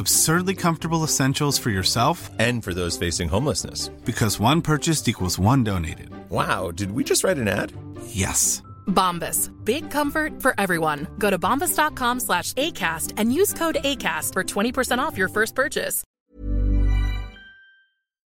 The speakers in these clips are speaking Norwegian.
Absurdly comfortable essentials for yourself And for those facing homelessness. because one purchased equals one donated. Wow, did we just write an ad? Yes. Bombas. Big comfort for everyone. Go to bombas.com slash ACAST and use code ACAST for 20% off your first purchase.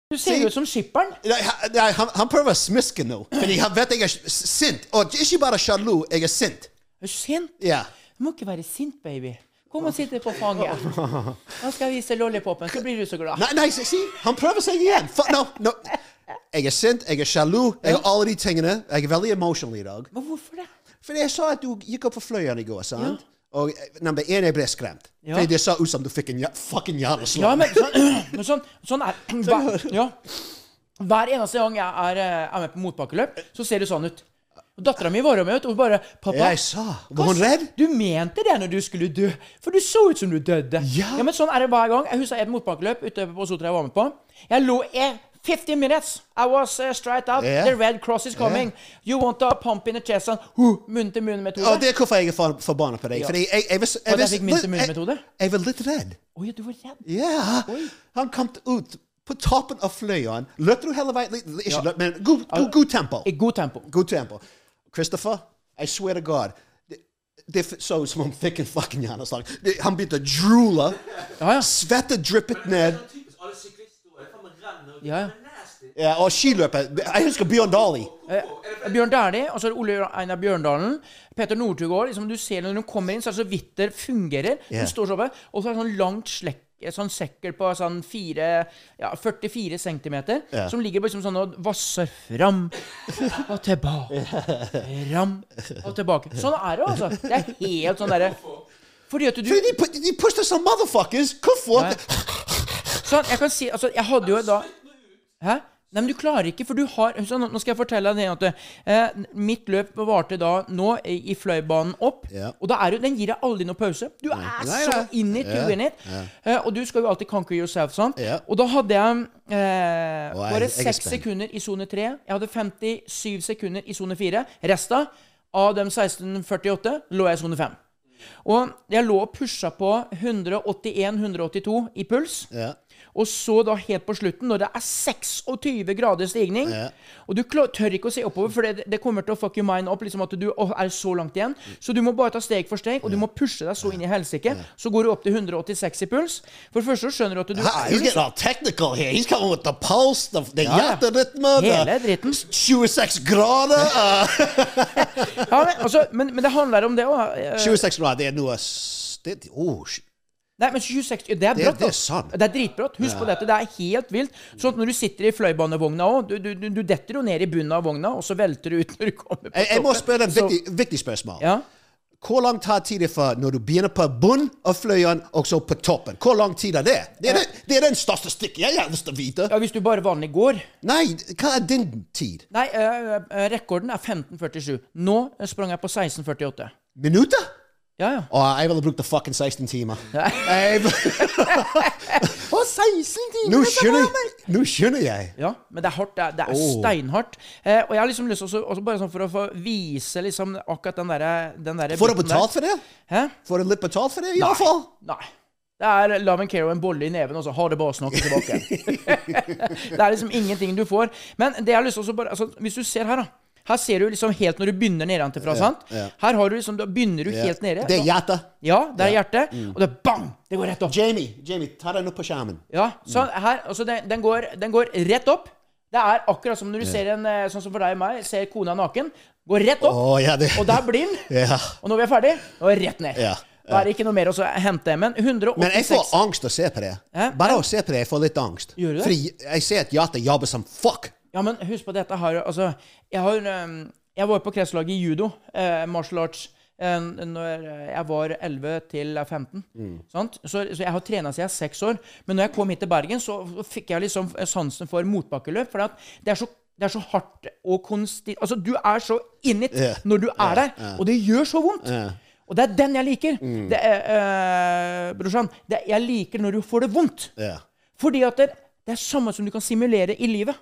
Du ser jo ut som skipperen. Nei, han- nei, han, han prøver å smiske nå. Fordi han vet jeg er s- sint. Og ikke bare sjalu, jeg er sint. Er du sint? Ja. Du må ikke være sint, baby. Kom og sitt på fanget. Nå skal jeg vise lollipopen, så blir du så glad. Nei, nei, se, se, han prøver seg igjen. For, no, no. Jeg er sint, jeg er sjalu, jeg har alle de tingene. Jeg er veldig emotional i dag. Men hvorfor det? Fordi jeg sa at du gikk opp på Fløyen i går, sant? Og eh, nummer én, jeg ble skremt. Ja. Fordi det så ut som du fikk en fucking Ja, men sånn, men sånn, sånn er hver, ja. Hver eneste gang jeg er, eh, er med på motbakkeløp, så ser det sånn ut. Og Dattera mi var med, vet og hun bare 'Pappa, Jeg sa Var hun redd? Du mente det når du skulle dø, for du så ut som du døde. Ja. men sånn er det hver gang. Jeg husker et motbakkeløp ute på Sotra jeg var med på. Jeg lå i 15 minutes. I was uh, straight out. Yeah. The red cross is coming. You want a pump in the chest and huh, munn til munn-metode. Og det er hvorfor jeg er for, forbanna på deg. Ja. Fordi jeg, jeg, var- jeg jeg, fikk munn-til-munn-metode? Jeg, jeg var litt redd. Å ja, du var redd. Ja. Han kom ut på toppen av Fløyen. Løp du hele veien? Ikke Ja. løp, men god, god, god tempo. I god tempo. God tempo. Christopher, I swear to God. Det, det så ut som han fikk en fucking hjerneslag. Han begynte å droole. Ja, ja. Svette dryppet ned. ja, ja. Ja, og skiløpet. Jeg husker Bjørn Dali. Eh, Bjørn Dæhlie, og så Ole Einar Bjørndalen. Peter Northugård. Liksom, du ser når de kommer inn, så er det så vidt det fungerer. Yeah. De står så oppe, og så er det sånn langt slekk sånn sekkel på sånn fire, ja, 44 cm, Ja. som ligger liksom sånn og vasser fram og tilbake. Fram og tilbake. Sånn er det, altså. Det er helt sånn derre Fordi at du Fordi de, de pushet some motherfuckers. Hvorfor? Sånn, jeg kan si Altså, jeg hadde jo da Hæ? Nei, men du klarer ikke, for du har så Nå skal jeg fortelle deg det at eh, mitt løp varte da nå i, fløybanen fløibanen opp. Ja. Og da er du, den gir deg aldri noe pause. Du er Nei, så inn in it ditt, it. Eh, og du skal jo alltid conquer yourself sant. Og da hadde jeg eh, bare seks sekunder i sone 3. Jeg hadde 57 sekunder i sone 4. Resta av de 16.48 lå jeg i sone 5. Og jeg lå og pusha på 181-182 i puls. Ja. Og så da helt på slutten, når det er 26 grader stigning Ja. Og du klar, tør ikke å se oppover, for det, det kommer til å fuck your mind opp. liksom At du å, er så langt igjen. Så du må bare ta steg for steg, og du må pushe deg så inn i helsike. Så går du opp til 186 i puls. For det første så skjønner du at du Ah, He's getting all technical here. He's coming with the pulse, the, the Ja, ja. hjerterytme, Hele dritten. 26 grader. Uh, ja, men, altså, men, men det handler om det òg. 26 grader, det er noe det, oh, Nei, men 26 Det er brått. det altså. Det er dritbrått. Husk på dette. Det er helt vilt. Sånn når du sitter i fløibanevogna òg, du, du, du, du detter jo ned i bunnen av vogna, og så velter du ut når du kommer på jeg, jeg må spørre et viktig, viktig spørsmål. Ja. Hvor lang tar det for når du begynner på bunnen av fløyen, og så på toppen? Hvor lang tid er det? Det er, det, det er den største stikket jeg har lyst til å vite. ja, hvis du bare vanlig går Nei, hva er din tid? Nei, uh, rekorden er 15,47. Nå eh, sprang jeg på 16,48. Minutter? Ja, ja. Og jeg ville brukt det fucking 16 timer. Jeg- og 16 timer! Nå er skjønner jeg. Nå skjønner jeg. Ja, men det er hardt. Det er, det er oh. steinhardt. Eh, og jeg har liksom lyst til også bare sånn for å få vise liksom akkurat den derre der Får du betalt for det? Hæ? Får du litt betalt for det, i alle fall? Nei. Det er love and care og en bolle i neven, og så har det bare snakket snakke tilbake. det er liksom ingenting du får. Men det jeg har lyst til å bare altså, Hvis du ser her, da. Her ser du liksom helt når du begynner nedenfra. sant? ja. Her har du liksom, da begynner du helt nede. Det er hjertet. Ja, det er hjertet. Og det er bang! Det går rett opp. Jamie, Jamie, ta den opp på skjermen. Ja, så her, altså den, den, går, den går rett opp. Det er akkurat som når du ser en, eh, sånn som for deg og meg, ser kona naken. Går rett opp, oh, ja, det og der blir den. Ja. Og når vi er ferdig, nå er rett ned. Ja, Da er det ikke noe mer å hente. Men 186 Men jeg får angst å se på det. Bare å se på det, jeg får litt angst. Gjør du det? Fordi jeg ser at hjertet jobber som fuck. Ja, men husk på dette her Altså, jeg har um, Jeg var på kretslaget i judo, eh, martial arts, eh, når jeg var 11 til 15. Sant? Så, så jeg har trena siden jeg er seks år. Men når jeg kom hit til Bergen, så fikk jeg liksom sansen for motbakkeløp. For det er så det er så hardt og konstant Altså, du er så in it yeah. når du er der, og det gjør så vondt. Og det er den jeg liker. Det er, eh, brorsan, det, jeg liker når du får det vondt. Fordi at det, det er samme som du kan simulere i livet.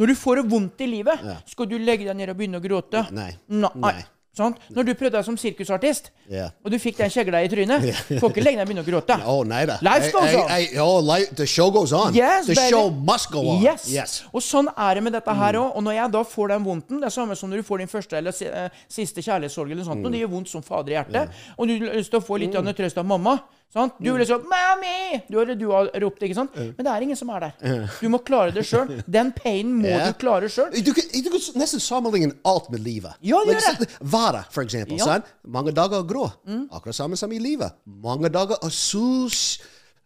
Når du får det vondt i livet, skal du legge deg ned og begynne å gråte? Nei. Nei. Nei. Når du prøvde deg som sirkusartist, yeah. og du fikk den kjegla i trynet, får ikke legge deg og begynne å gråte. Å, nei da. Life goes I- I- I- oh, life, the show goes on. Yes, the baby. show must go on. Yes. yes. Og sånn er det med dette her òg. Og når jeg da får den vondten, det er samme som når du får din første eller eh, siste kjærlighetssorg, eller sånt, Mm. og det gjør vondt som fader i hjertet, og du har lyst til å få litt mm. trøst av mamma. Sant? Du vil liksom 'Mammy!' Du hadde, du ropt, ikke sant? Men det er ingen som er der. Du må klare det sjøl. Den painen må yeah. du klare sjøl. Du kan, nesten sammenligne alt med livet. Ja, det Like, gjør det. Været, for eksempel. Ja. Mange dager er grå. Akkurat samme som i livet. Mange dager er sol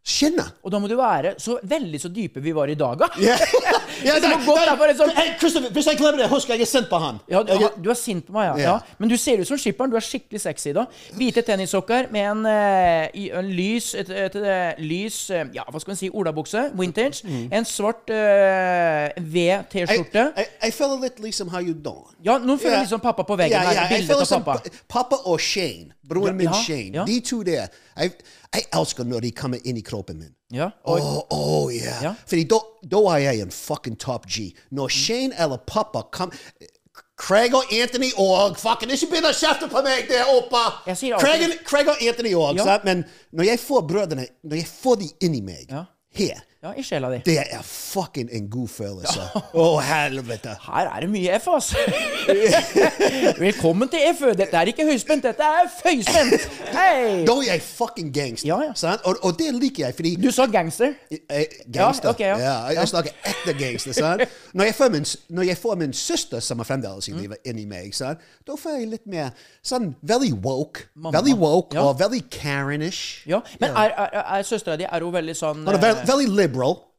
skinner. Og da må du være så veldig så dype vi var i dag, da. Ja. Ja, Det bare sånn- Hey, hvis jeg glemmer det, husk jeg er sint på han. Ja, du, du er sint på meg, ja. Yeah. ja. Men du ser ut som skipperen. Du er skikkelig sexy da. Hvite tennissokker med en, eh, en lys, et, et, et, lys eh, Ja, hva skal man si? Olabukse. Vintage. En svart uh, V-T-skjorte. jeg, føler litt liksom how you doing. Ja, nå føler jeg liksom pappa på veggen her. Bildet av pappa. Pappa og Shane. Broren min Shane. De to der. Jeg, jeg elsker når de kommer inn i kroppen min. Ja, og, oh, yeah. Ja. Fordi da, er jeg en fucking top G. Når Shane eller pappa kommer Craig og Anthony og fucking Ikke begynn å kjefte på meg der oppe! Craig, Craig og Anthony òg, Ja. men når jeg får brødrene Når jeg får de inni meg, her ja, i sjela di. det er fucking en god følelse. Å, helvete. Her er det mye F, altså. Velkommen til F. Dette er ikke høyspent, dette er føyspent. Hey. Da er jeg fucking gangster. Ja, ja. Og, og det liker jeg, fordi Du sa gangster. Eh, Gangster. Ja, okay, ja. jeg, snakker ekte gangster. sant? Når jeg, får min, jeg får min søster som er fremdeles i livet, inni meg, sant? da får jeg litt mer sånn veldig woke. Mamma. Veldig woke Ja. og veldig Karen-ish. Ja, Men er, er, er søstera di er hun veldig sånn Hun er eh, veldig liberal.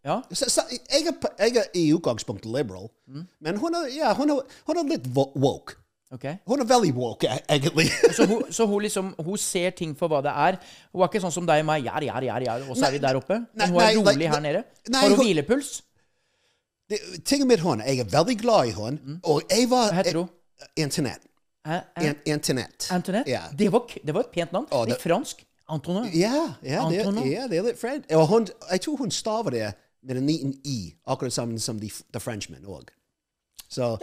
Ja. Så, så, jeg, er, jeg er i utgangspunktet liberal, Mm. men hun er, ja, hun er, hun er litt wo- woke. Okay. Hun er veldig woke, e- egentlig. Så hun, så hun liksom Hun ser ting for hva det er. Hun er ikke sånn som deg og meg. Gjer, gjer, gjer, og så er vi der oppe. Men hun er rolig her nede. Har hun hvilepuls? Det- Tingen med hun, jeg er veldig glad i hun, og jeg var Mm. Hva heter hun? Internett. Internet. Antoinette? Ja. Det, var, det var et pent navn. Å, Litt fransk. Antoinette. Ja, ja, det, ja, det er litt Fred. Og hun, jeg tror hun staver det med en liten i, akkurat sammen som de, the Frenchman òg. Så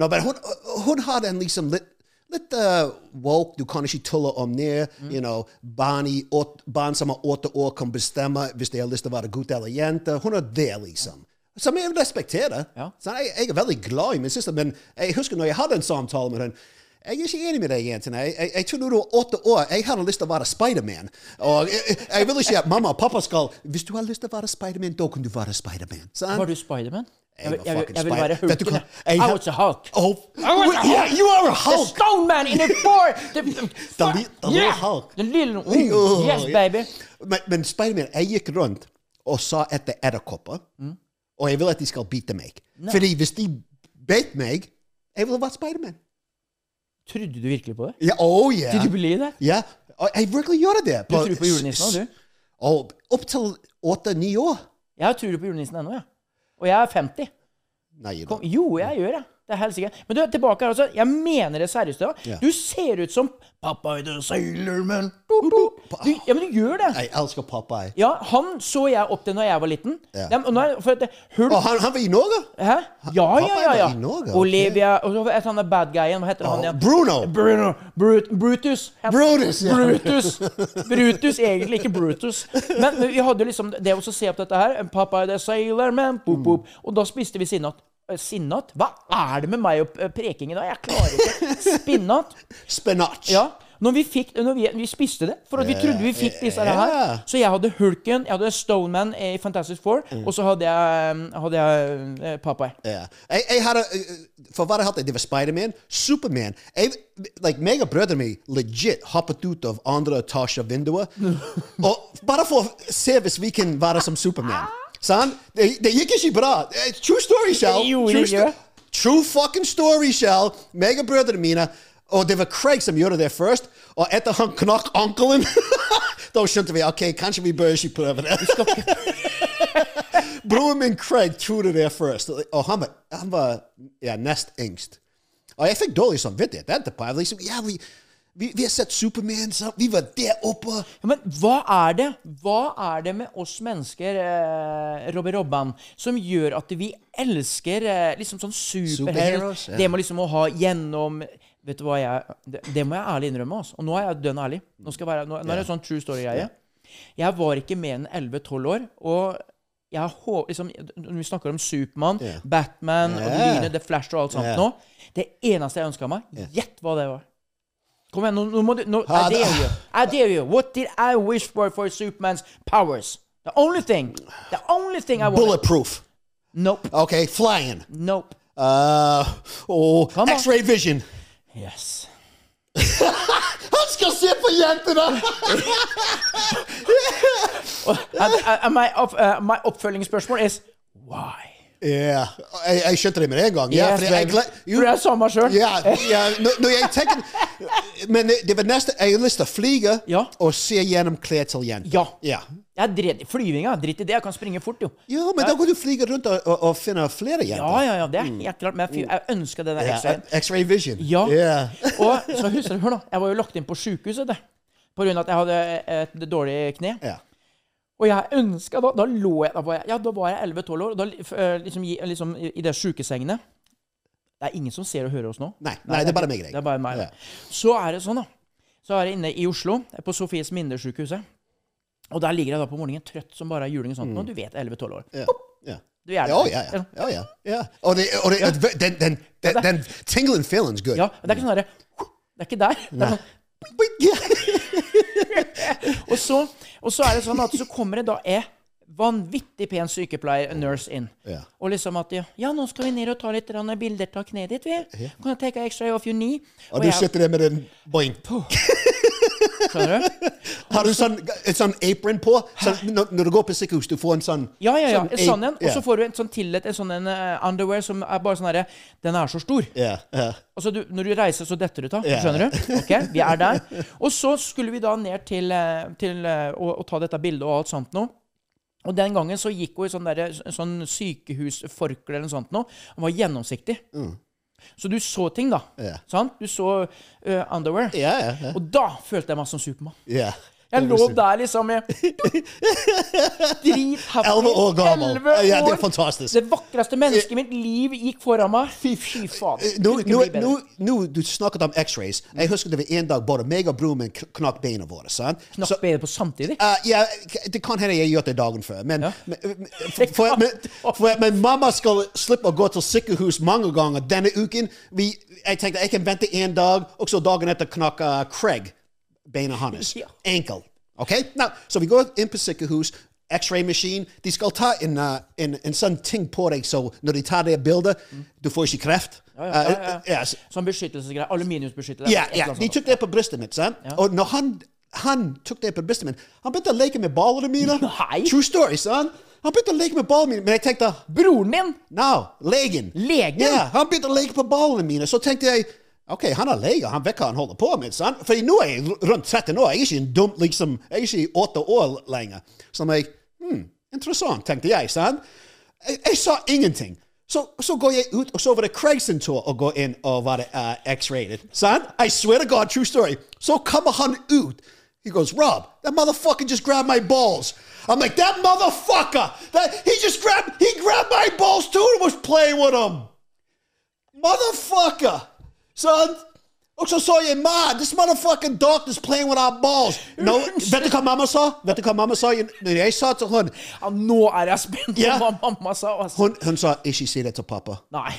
no, men hun, hun har den liksom litt Litt uh, woke, du kan ikke tulle om det. Mm. You know, barn, åt, barn som er åtte år, kan bestemme hvis de har lyst til å være gutt eller jente. Hun er det, liksom. Som jeg respekterer. Ja. Så jeg, jeg er veldig glad i min søster, men jeg husker når jeg hadde en samtale med henne jeg er ikke enig med deg, Anthony. Jeg, jeg, jeg tror du var åtte år, jeg hadde lyst til å være Spiderman. Og jeg, jeg vil ikke at mamma og pappa skal Hvis du har lyst til å være Spiderman, da kan du være Spiderman. Var du Spiderman? Jeg, jeg, jeg, jeg vil være hulken. I was a Hulk. Oh, I was a yeah, Hulk. you are a The Stone Man in the four. The, the, The li- the little Hulk. The little, Oh, yes, yeah. baby. Men, men Spiderman, jeg gikk rundt og sa etter edderkopper, Mm. og jeg vil at de skal bite meg. Fordi hvis de bet meg, jeg ville vært Spiderman. Trodde du virkelig på det? Ja, oh yeah. Did you believe that? Ja, og jeg virkelig gjør det. Du tror på julenissen nå, du? Oh, opp til åtte-ni år. Jeg tror på julenissen ennå, ja. Og jeg er 50. Nei, Kom, jo, jeg gjør det. Til sikkert. Men du, tilbake her, altså. Jeg mener det seriøst. Ja. Du ser ut som Popeye the Sailor Man. Du, du, ja, men du gjør det. Jeg elsker Popeye. Ja, han så jeg opp til når jeg var liten. Ja. Ja, og nå er- for hør, oh, han, han var i Norge? Hæ? Ja, ja, ja. ja. Norge, ok. Olivia Og så et sånn bad guyen. Hva heter han igjen? Bruno. Bruno. Brut, Brutus. Brutus, ja. Brutus. Brutus, egentlig ikke Brutus. Men, men vi hadde liksom det å se opp dette her. Popeye the Sailor Man. Boop, boop. Og da spiste vi sinnat. Eh, Sinnat? Hva er det med meg og prekingen da? Jeg klarer ikke. Spinnat. Spinach. Ja. Når vi, fikk, når vi, vi spiste det, for vi trodde vi fikk disse her. Så jeg hadde Hulken, jeg hadde Stoneman i Fantastic Four, og så hadde jeg, hadde jeg eh, Popeye. Ja. Jeg, jeg hadde, eh, for hva jeg hadde, det var Spiderman. Superman. Jeg, like, meg og brødrene mine legit hoppet ut av andre etasje av vinduet. og bare for å se hvis vi kan være som Superman. Sant? Det, det gikk ikke bra. True story, Shell. True, sto true fucking story, Shell. Meg og brødrene mine. Og det var Craig som gjorde det først. Og etter han knakk ankelen, da skjønte vi ok, kanskje vi bør ikke prøve det. Broren min Craig trodde det først, og han var, han var ja, nest yngst. Og jeg fikk dårlig samvittighet etterpå. Liksom, ja, vi, vi, vi har sett Superman, sammen. vi var der oppe. Ja, men hva er det Hva er det med oss mennesker, eh, Robby Robban, som gjør at vi elsker eh, liksom sånn superhelt? ja. Det med liksom å ha gjennom Vet du hva jeg Det, det må jeg ærlig innrømme. Altså. Og nå er jeg dønn ærlig. Nå, skal jeg være, nå, nå er det sånn true story-greie. Jeg var ikke mer enn 11-12 år. og jeg hå- liksom, Når vi snakker om Supermann, yeah. Batman, og Ja. Lynet, The Flash og alt sånt yeah. nå Det eneste jeg ønska meg, gjett hva det var. Kom igjen, nå, nå må du nå, I dare you. I dare you. What did I wish for for Superman's powers? The only thing. The only thing I wanted. Bulletproof. Nope. Okay, flying. Nope. Uh, oh, Come on. X-ray vision. Yes. Han skal se på jentene! My, opp, uh, my oppfølgingsspørsmål is why? Ja, jeg, jeg skjønte det med en gang. Yeah, Yes, jeg, jeg, jo, For jeg sa meg sjøl. ja, ja, når, når jeg tenker Men det, var neste Jeg har lyst til å flyge Ja. og se gjennom klær til jenter. Ja. ja. Jeg dred, flyvinga, drit i det. Jeg kan springe fort, jo. Ja, men da kan du fly rundt og, og, og finne flere jenter. Ja, ja, ja. Det er helt klart. Men jeg, jeg ønsker den X-rayen. X-ray vision. Ja. Og så husker du, hør nå, jeg var jo lagt inn på sjukehuset det. på grunn av at jeg hadde et dårlig kne. Ja. Og jeg ønska da Da lå jeg Da var jeg, ja, da var jeg 11-12 år. Og da eh, liksom, liksom i det de sjukesengene Det er ingen som ser og hører oss nå. Nei, nei, det er bare meg. Det er bare meg. Ja. Så er det sånn, da. Så er jeg inne i Oslo, på Sofies Mindesykehuset. Og der ligger jeg da på morgenen trøtt som bare juling og sånt. Og du vet, 11-12 år. Ja. ja. Du er der. Ja, ja, ja. ja, ja, ja. Og, det, og det, den, den, den, den tingling feeling's good. Ja, det er ikke sånn derre Det er ikke der. Det er sånn, og, så, og så er det sånn at så kommer det da en vanvittig pen sykepleier, nurse, inn. Ja. Og liksom at ja, ja, nå skal vi ned og ta litt bilder av kneet ditt, vi. Kan jeg take x-ray of your knee? Og du jeg- sitter der med den boing. Skjønner du? Har du sånn, en sånn apron på? Sånn, når, når du går på sykehus, du får en sånn Ja, ja, ja. En sånn en. Og så får du en sånn tillit, en sånn en eh, underwear som er bare sånn herre Den er så stor. Ja, ja. Altså, du, når du reiser, så detter du av. Skjønner du? Ok, Vi er der. Og så skulle vi da ned til, eh, til eh, å, å ta dette bildet og alt sånt noe. Og den gangen så gikk hun i sånn, derre- sånn sykehusforkle eller noe sånt noe. Han var gjennomsiktig. Så du så ting, da. Yeah. Sant? Du så uh, underwear. Yeah, yeah. Og da følte jeg meg som Supermann. ja. Jeg lå der liksom jeg Drithappy. Elleve år gammel. Ja, det er fantastisk. Det vakreste mennesket i mitt liv gikk foran meg. Fy, fy faen. Nå, nå, nå, nå du snakket om X-rays. Jeg husker det var en dag både meg og broren min knakk beina våre. sant? Knakk beina på samtidig. Uh, ja, det kan hende jeg gjør det dagen før. Men, Ja. men, for, for, men, for, men mamma skal slippe å gå til sykehus mange ganger denne uken. Vi, jeg tenkte jeg kan vente en dag, og så dagen etter knakk uh, Craig beina hans. Ja. Enkel. Okay? Now, så vi går inn på sykehus. X-ray-maskin. De skal ta en, uh, en, en sånn ting på deg, så når de tar det bildet, du får ikke kreft. Ja, ja, ja, ja. Uh. Sånn beskyttelsesgreier. Aluminiumsbeskyttelse. Ja, ja, de tok det på brystet mitt, sant? Og når han, han tok det på brystet mitt, han begynte å leke med ballene mine. Nei. True story, son. Han begynte å leke med ballene mine, men jeg tenkte, Broren min! no, legen. Legen? Ja, han begynte å leke på ballene mine, så tenkte jeg, ok, han er lege, han vet hva han holder på med, sant? For nå er jeg rundt 13 år, er ikke en dum, liksom, jeg er ikke i 8 år lenger. Så jeg, hmm, interessant, tenkte jeg, sant? Jeg, jeg sa ingenting. Så, så går jeg ut, og så var det Craig gå inn og være uh, X-rated. Sant? I swear to God, true story. Så kommer han ut. He goes, Rob, that motherfucker just grabbed my balls. I'm like, that motherfucker! That he just grabbed he grabbed my balls too and was playing with them. Motherfucker! Son. Og så så jeg, Ma, this motherfucking doctor's playing with our balls. No, vet du hva mamma sa? Vet du hva mamma sa? Når jeg sa til hun, Ja, nå er jeg spent på yeah. hva mamma sa. Altså. hun, hun sa, ikke si det til pappa. Nei.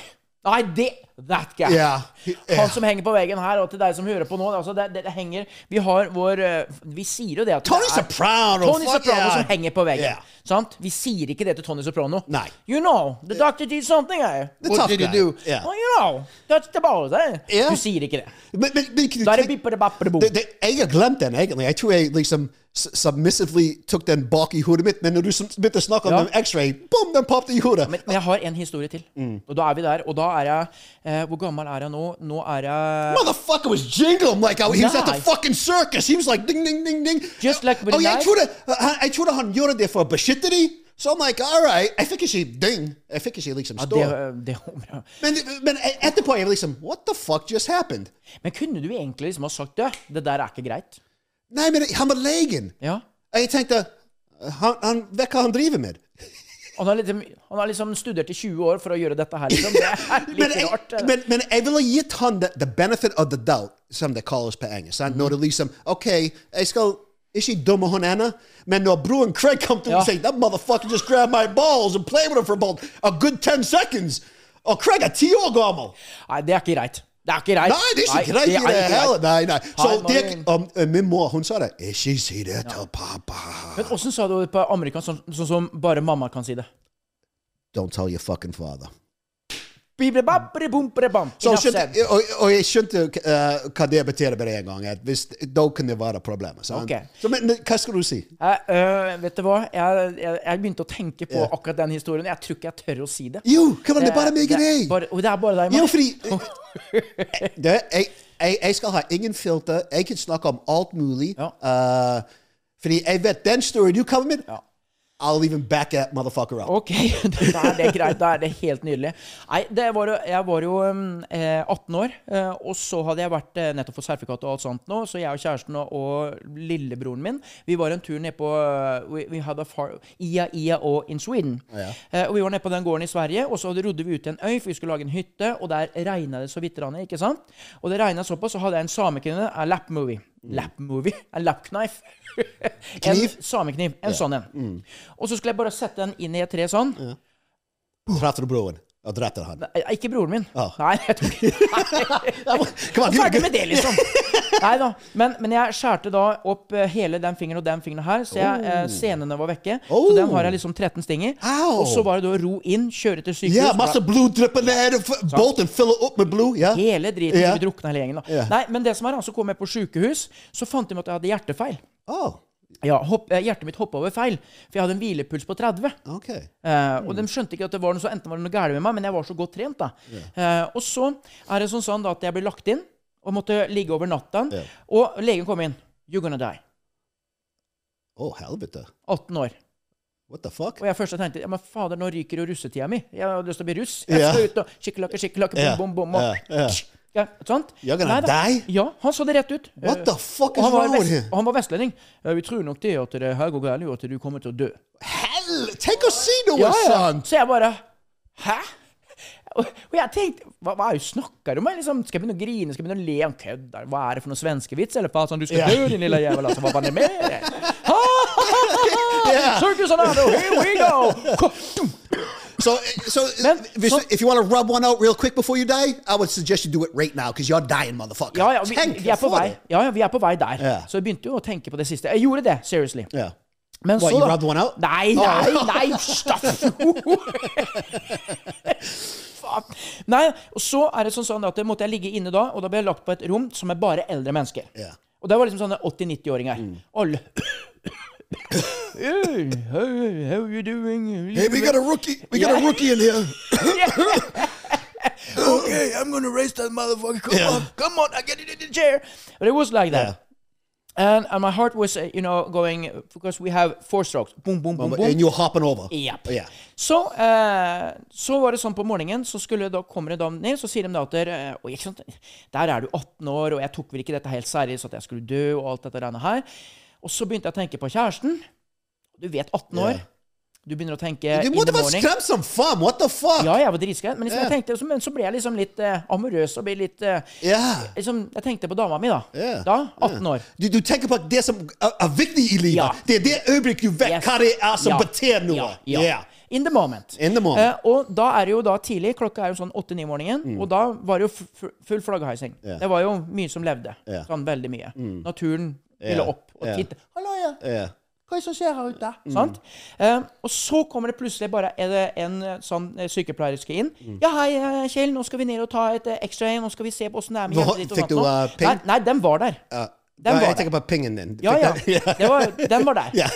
Nei, det That guy. Yeah. Yeah. Han som henger på veggen her, og til deg som hører på nå altså det, det, det henger Vi har vår eh, Vi sier jo det at Tony det er- Soprano, Tony Soprano yeah. som henger på veggen. Yeah. Sant? Vi sier ikke det til Tony Soprano. Nei. You know, the doctor did something, I. The What did guy. you do? Yeah. Well, you know, that's the balls, eh? Yeah. Du sier ikke det. Men, men, men Da er det bom. det, Jeg har glemt den, egentlig. Jeg tror jeg liksom submissively tok den bak i hodet mitt, men når du begynte å snakke om Ja. den X-ray, boom, den poppet i hodet. Men, men jeg har en historie til. Mm. Og da er vi der. Og da er jeg eh, Hvor gammel er jeg nå? Nå er jeg Motherfucker was jingling like I, he was at the fucking circus. He was like ding, ding, ding, ding. Just like with oh, jeg trodde, jeg trodde han gjorde det for å beskytte dem. Så I'm like, all right. Jeg fikk ikke ding. Jeg fikk ikke liksom ja, det, det håper. Men, men etterpå jeg liksom, what the fuck just happened? Men kunne du egentlig liksom ha sagt det? Det der er ikke greit. Nei, men han var legen. Ja. Jeg tenkte, han, han vet hva han driver med. Han har, liksom, han har liksom studert i 20 år for å gjøre dette her, liksom. Det er litt men, rart. eh. men, men jeg ville gitt han the, the benefit of the doubt, som det kalles på engelsk. Mm. Når det liksom OK, jeg skal ikke dumme hun ennå, men når broren Craig kom til Ja. og sier That motherfucker just grabbed my balls and played with her for about a good 10 seconds. Og Craig er ti år gammel. Nei, det er ikke greit. Det er ikke greit. Nei, det er ikke greit i det hele. Nei, nei. Så det, um, min mor hun sa det. Ikke si det til pappa. Men åssen sa du det på amerikansk, sånn, sånn som bare mamma kan si det? Don't tell your fucking father. Så skjønte, og, og jeg skjønte uh, hva det betyr med en gang. Hvis, da kunne det være problemer. Okay. Så, men, hva skal du si? Jeg, uh, vet du hva? Jeg, jeg, jeg begynte å tenke på akkurat den historien. Jeg tror ikke jeg tør å si det. Jo, kom an, det er bare meg og deg. det er bare deg, Jo, fordi det, jeg skal ha ingen filter. Jeg kan snakke om alt mulig. Ja. Uh, fordi jeg vet den storyen du kommer med. Ja. I'll even back that motherfucker up. Ok, da er det greit. Da er det helt nydelig. Nei, det var jo, jeg var jo um, eh, 18 år, eh, og så hadde jeg vært eh, nettopp for sertifikat og alt sånt nå, så jeg og kjæresten og, og lillebroren min, vi var en tur ned på we, we had a far, Ia Ia og in Sweden. Eh, og vi var nede på den gården i Sverige, og så rodde vi ut til en øy, for vi skulle lage en hytte, og der regna det så vidt, ikke sant? Og det regna såpass, så hadde jeg en samekvinne, en lap-movie. Lap-movie? En lap-knife. en samekniv. En sånn en. Og så skulle jeg bare sette den inn i et tre sånn. Traff du og drepte han? Nei, Ikke broren min. Ja. Nei, jeg tok ikke Ferdig med det, liksom. Nei da. Men, men jeg skjærte da opp eh, hele den fingeren og den fingeren her, så jeg, oh. senene var vekke. Oh. Så den har jeg liksom 13 stinger. Og så var det da ro inn, kjøre til sykehus. Ja, masse blod drypper ned. f- Bolten fyller opp med blod. Yeah. Hele driten. Yeah. Vi drukna hele gjengen. da. Ja. Nei, men det som er, så kom jeg på sykehus, så fant de at jeg hadde hjertefeil. Oh, Ja, hopp, eh, Hjertet mitt hoppa over feil, for jeg hadde en hvilepuls på 30. ok. Eh, og de skjønte ikke at det var noe så enten var det noe galt med meg, men jeg var så godt trent. da. Eh, og så er det sånn, sånn da at jeg ble lagt inn og måtte ligge over natta. Yeah. Og legen kom inn. You're gonna die. Å, helvete. 18 år. What the fuck? Og jeg først tenkte ja, men fader, nå ryker jo russetida mi. Jeg har lyst til å bli russ. Jeg skal skal ut og skikkelakke, skikkelakke, bom, bom, bom, bom. Og, Ja. Nei. Ja, han sa det rett ut. What Eh, the fuck og is han var, wrong with him? og han var vestlending. «Ja, Vi tror nok det at det her går galt, og at du kommer til å dø. Hell, tenk å si noe Ja, ja. sånt! Så jeg bare Hæ? Og, jeg tenkte Hva, hva er det du snakker om? Liksom, skal jeg begynne å grine? Skal jeg begynne å le? Han kødder. Hva er det for noen svenskevits? Eller faen, sånn, du skal dø, din lille jævel. Altså, hva var det med deg? Circus Anado, here we go! So, so, Men, hvis, så- if you want to rub one out real quick before you die, I would suggest you do it right now, because you're dying, motherfucker. Ja, ja, vi, Tenk vi er på vei. Ja, ja, vi er på vei der. Yeah. Så jeg begynte jo å tenke på det siste. Jeg gjorde det, seriously. Yeah. Men What, så you rubbed one out? Nei, nei, nei, stopp! Faen. Nei, så er det sånn, sånn at måtte jeg ligge inne da, og da ble jeg lagt på et rom som er bare eldre mennesker. Yeah. Og det var liksom sånne 80-90-åringer. Mm. Alle hey, how, how you doing? Hey, we got a rookie. We got a rookie in here. okay, I'm gonna race that motherfucker. Come on, come on, I get it in the chair. But it was like that. And, and my heart was, uh, you know, going because we have four strokes. Boom, boom, boom, boom. And you're hopping over. Yep. Yeah. Så, uh, så var det sånn på morgenen, så skulle da kommer det da ned, så sier de da at der, uh, sant? Der er du 18 år, og jeg tok vel ikke dette helt seriøst, at jeg skulle dø, og alt dette der her. Og så begynte jeg å tenke på kjæresten. Du vet, 18 år. Yeah. Du begynner å tenke Du måtte vært skremt som faen! What the fuck? Ja, jeg var dritskremt, men, liksom, yeah. tenkte, så- men så ble jeg liksom litt uh, amorøs og ble litt uh, yeah. liksom, Jeg tenkte på dama mi, da. Yeah. Da, 18 år. Du, du tenker på det som er, er viktig i livet. Ja. Det er det øyeblikket du vet Yes. hva det er som Ja. betyr noe. Ja, ja. Yeah. In the moment. In the moment. Uh, og da er det jo da tidlig, klokka er jo sånn åtte-ni om morgenen, og da var det jo full flaggheising. Yeah. Det var jo mye som levde. Yeah. Sånn veldig mye. Naturen ville opp og titte. 'Hallo, ja. Ja. Hva er det som skjer her ute?' Mm. Sant? Eh, og så kommer det plutselig bare er det en eh, sånn eh, sykepleierske inn. Mm. 'Ja, hei, eh, Kjell, nå skal vi ned og ta et en. Nå skal vi se på åssen det er med hjertet ditt.' fikk du, nå.» eh, ping? Nei, nei, den var der. Ja. Den var jeg tenker på pingen din. Ja, ja. var, den var der. Ja.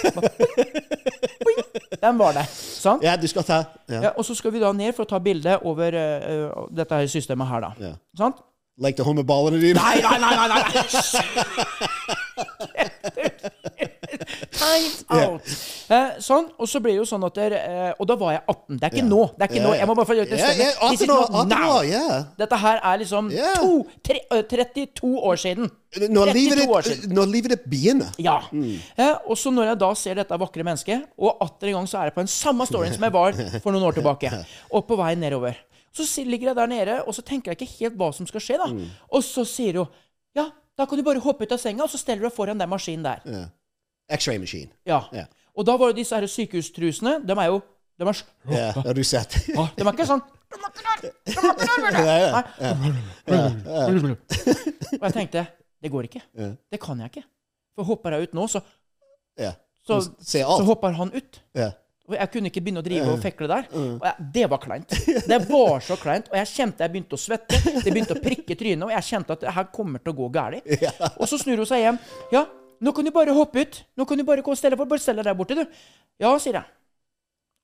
Den var der. Sant? ja, du skal ta ja. Ja, og så skal vi da ned for å ta bilde over eh, dette her systemet her, da. Ja. Sant? Lekte hun med ballene dine? Nei, nei, nei! nei, nei. Time out. Eh, sånn, og så blir det jo sånn at der, eh, Og da var jeg 18. Det er ikke yeah. nå. Det er ikke yeah, nå. Jeg må bare få gjøre det stemme. This is 18 år, not 18 now. år. Dette her er liksom to, tre, ø, 32 år siden. Når livet, 32 år ditt, når livet ditt begynner. Ja. Eh, og så når jeg da ser dette vakre mennesket, og atter en gang så er jeg på den samme storyen som jeg var for noen år tilbake, og på vei nedover. Så ligger jeg der nede, og så tenker jeg ikke helt hva som skal skje, da. Og så sier hun ja, da kan du bare hoppe ut av senga, og så steller du deg foran den maskinen der. Ja. X-ray machine. Ja. Ja. Og da var jo disse her sykehustrusene, de er jo de er, ja, det har du sett? Ah, de er ikke sånn. Nei. Og jeg tenkte det går ikke. Det kan jeg ikke. For hopper jeg ut nå, så, så, så hopper han ut. Ja. Jeg kunne ikke begynne å drive og fekle der. Og jeg, det var kleint. Det var så kleint. Og jeg kjente jeg begynte å svette. Det begynte å prikke trynet, og jeg kjente at det her kommer til å gå galt. Og så snur hun seg hjem. Ja, nå kan du bare hoppe ut. Nå kan du bare gå og stelle for. Bare stell deg der borte, du. Ja, sier jeg.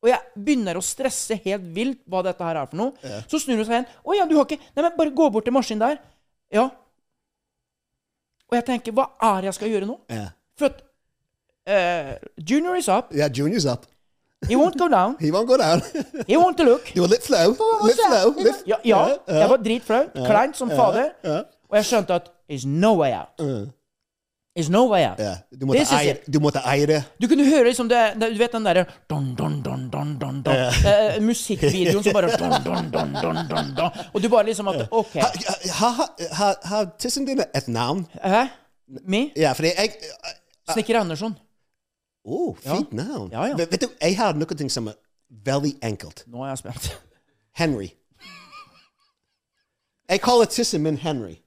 Og jeg begynner å stresse helt vilt hva dette her er for noe. Så snur hun seg igjen. Å ja, du har ikke Nei, men bare gå bort til maskinen der. Ja. Og jeg tenker, hva er det jeg skal gjøre nå? Ja. For at uh, Junior is up. Ja, Junior's up. He won't go down. He won't go down. He won't look. Du var litt flau. Litt flau. Litt... Ja, ja jeg var dritflau. Kleint som fader. Og jeg skjønte at It's no way out. It's no way out. Yeah. Du, måtte This is eie, it. du måtte eie det. Du kunne høre liksom det, det Du vet den derre don, don, don, don, don, don. Eh, Musikkvideoen som bare don, don, don, don, don, don. Og du bare liksom at OK. Har ha, ha, ha, ha tissen din et navn? Hæ? Me? Ja, fordi jeg Snekker Andersson. Å, fint navn. Ja, ja. Vet, du, jeg har noe som er veldig enkelt. Nå er jeg spent. Henry. Jeg kaller tissen min Henry.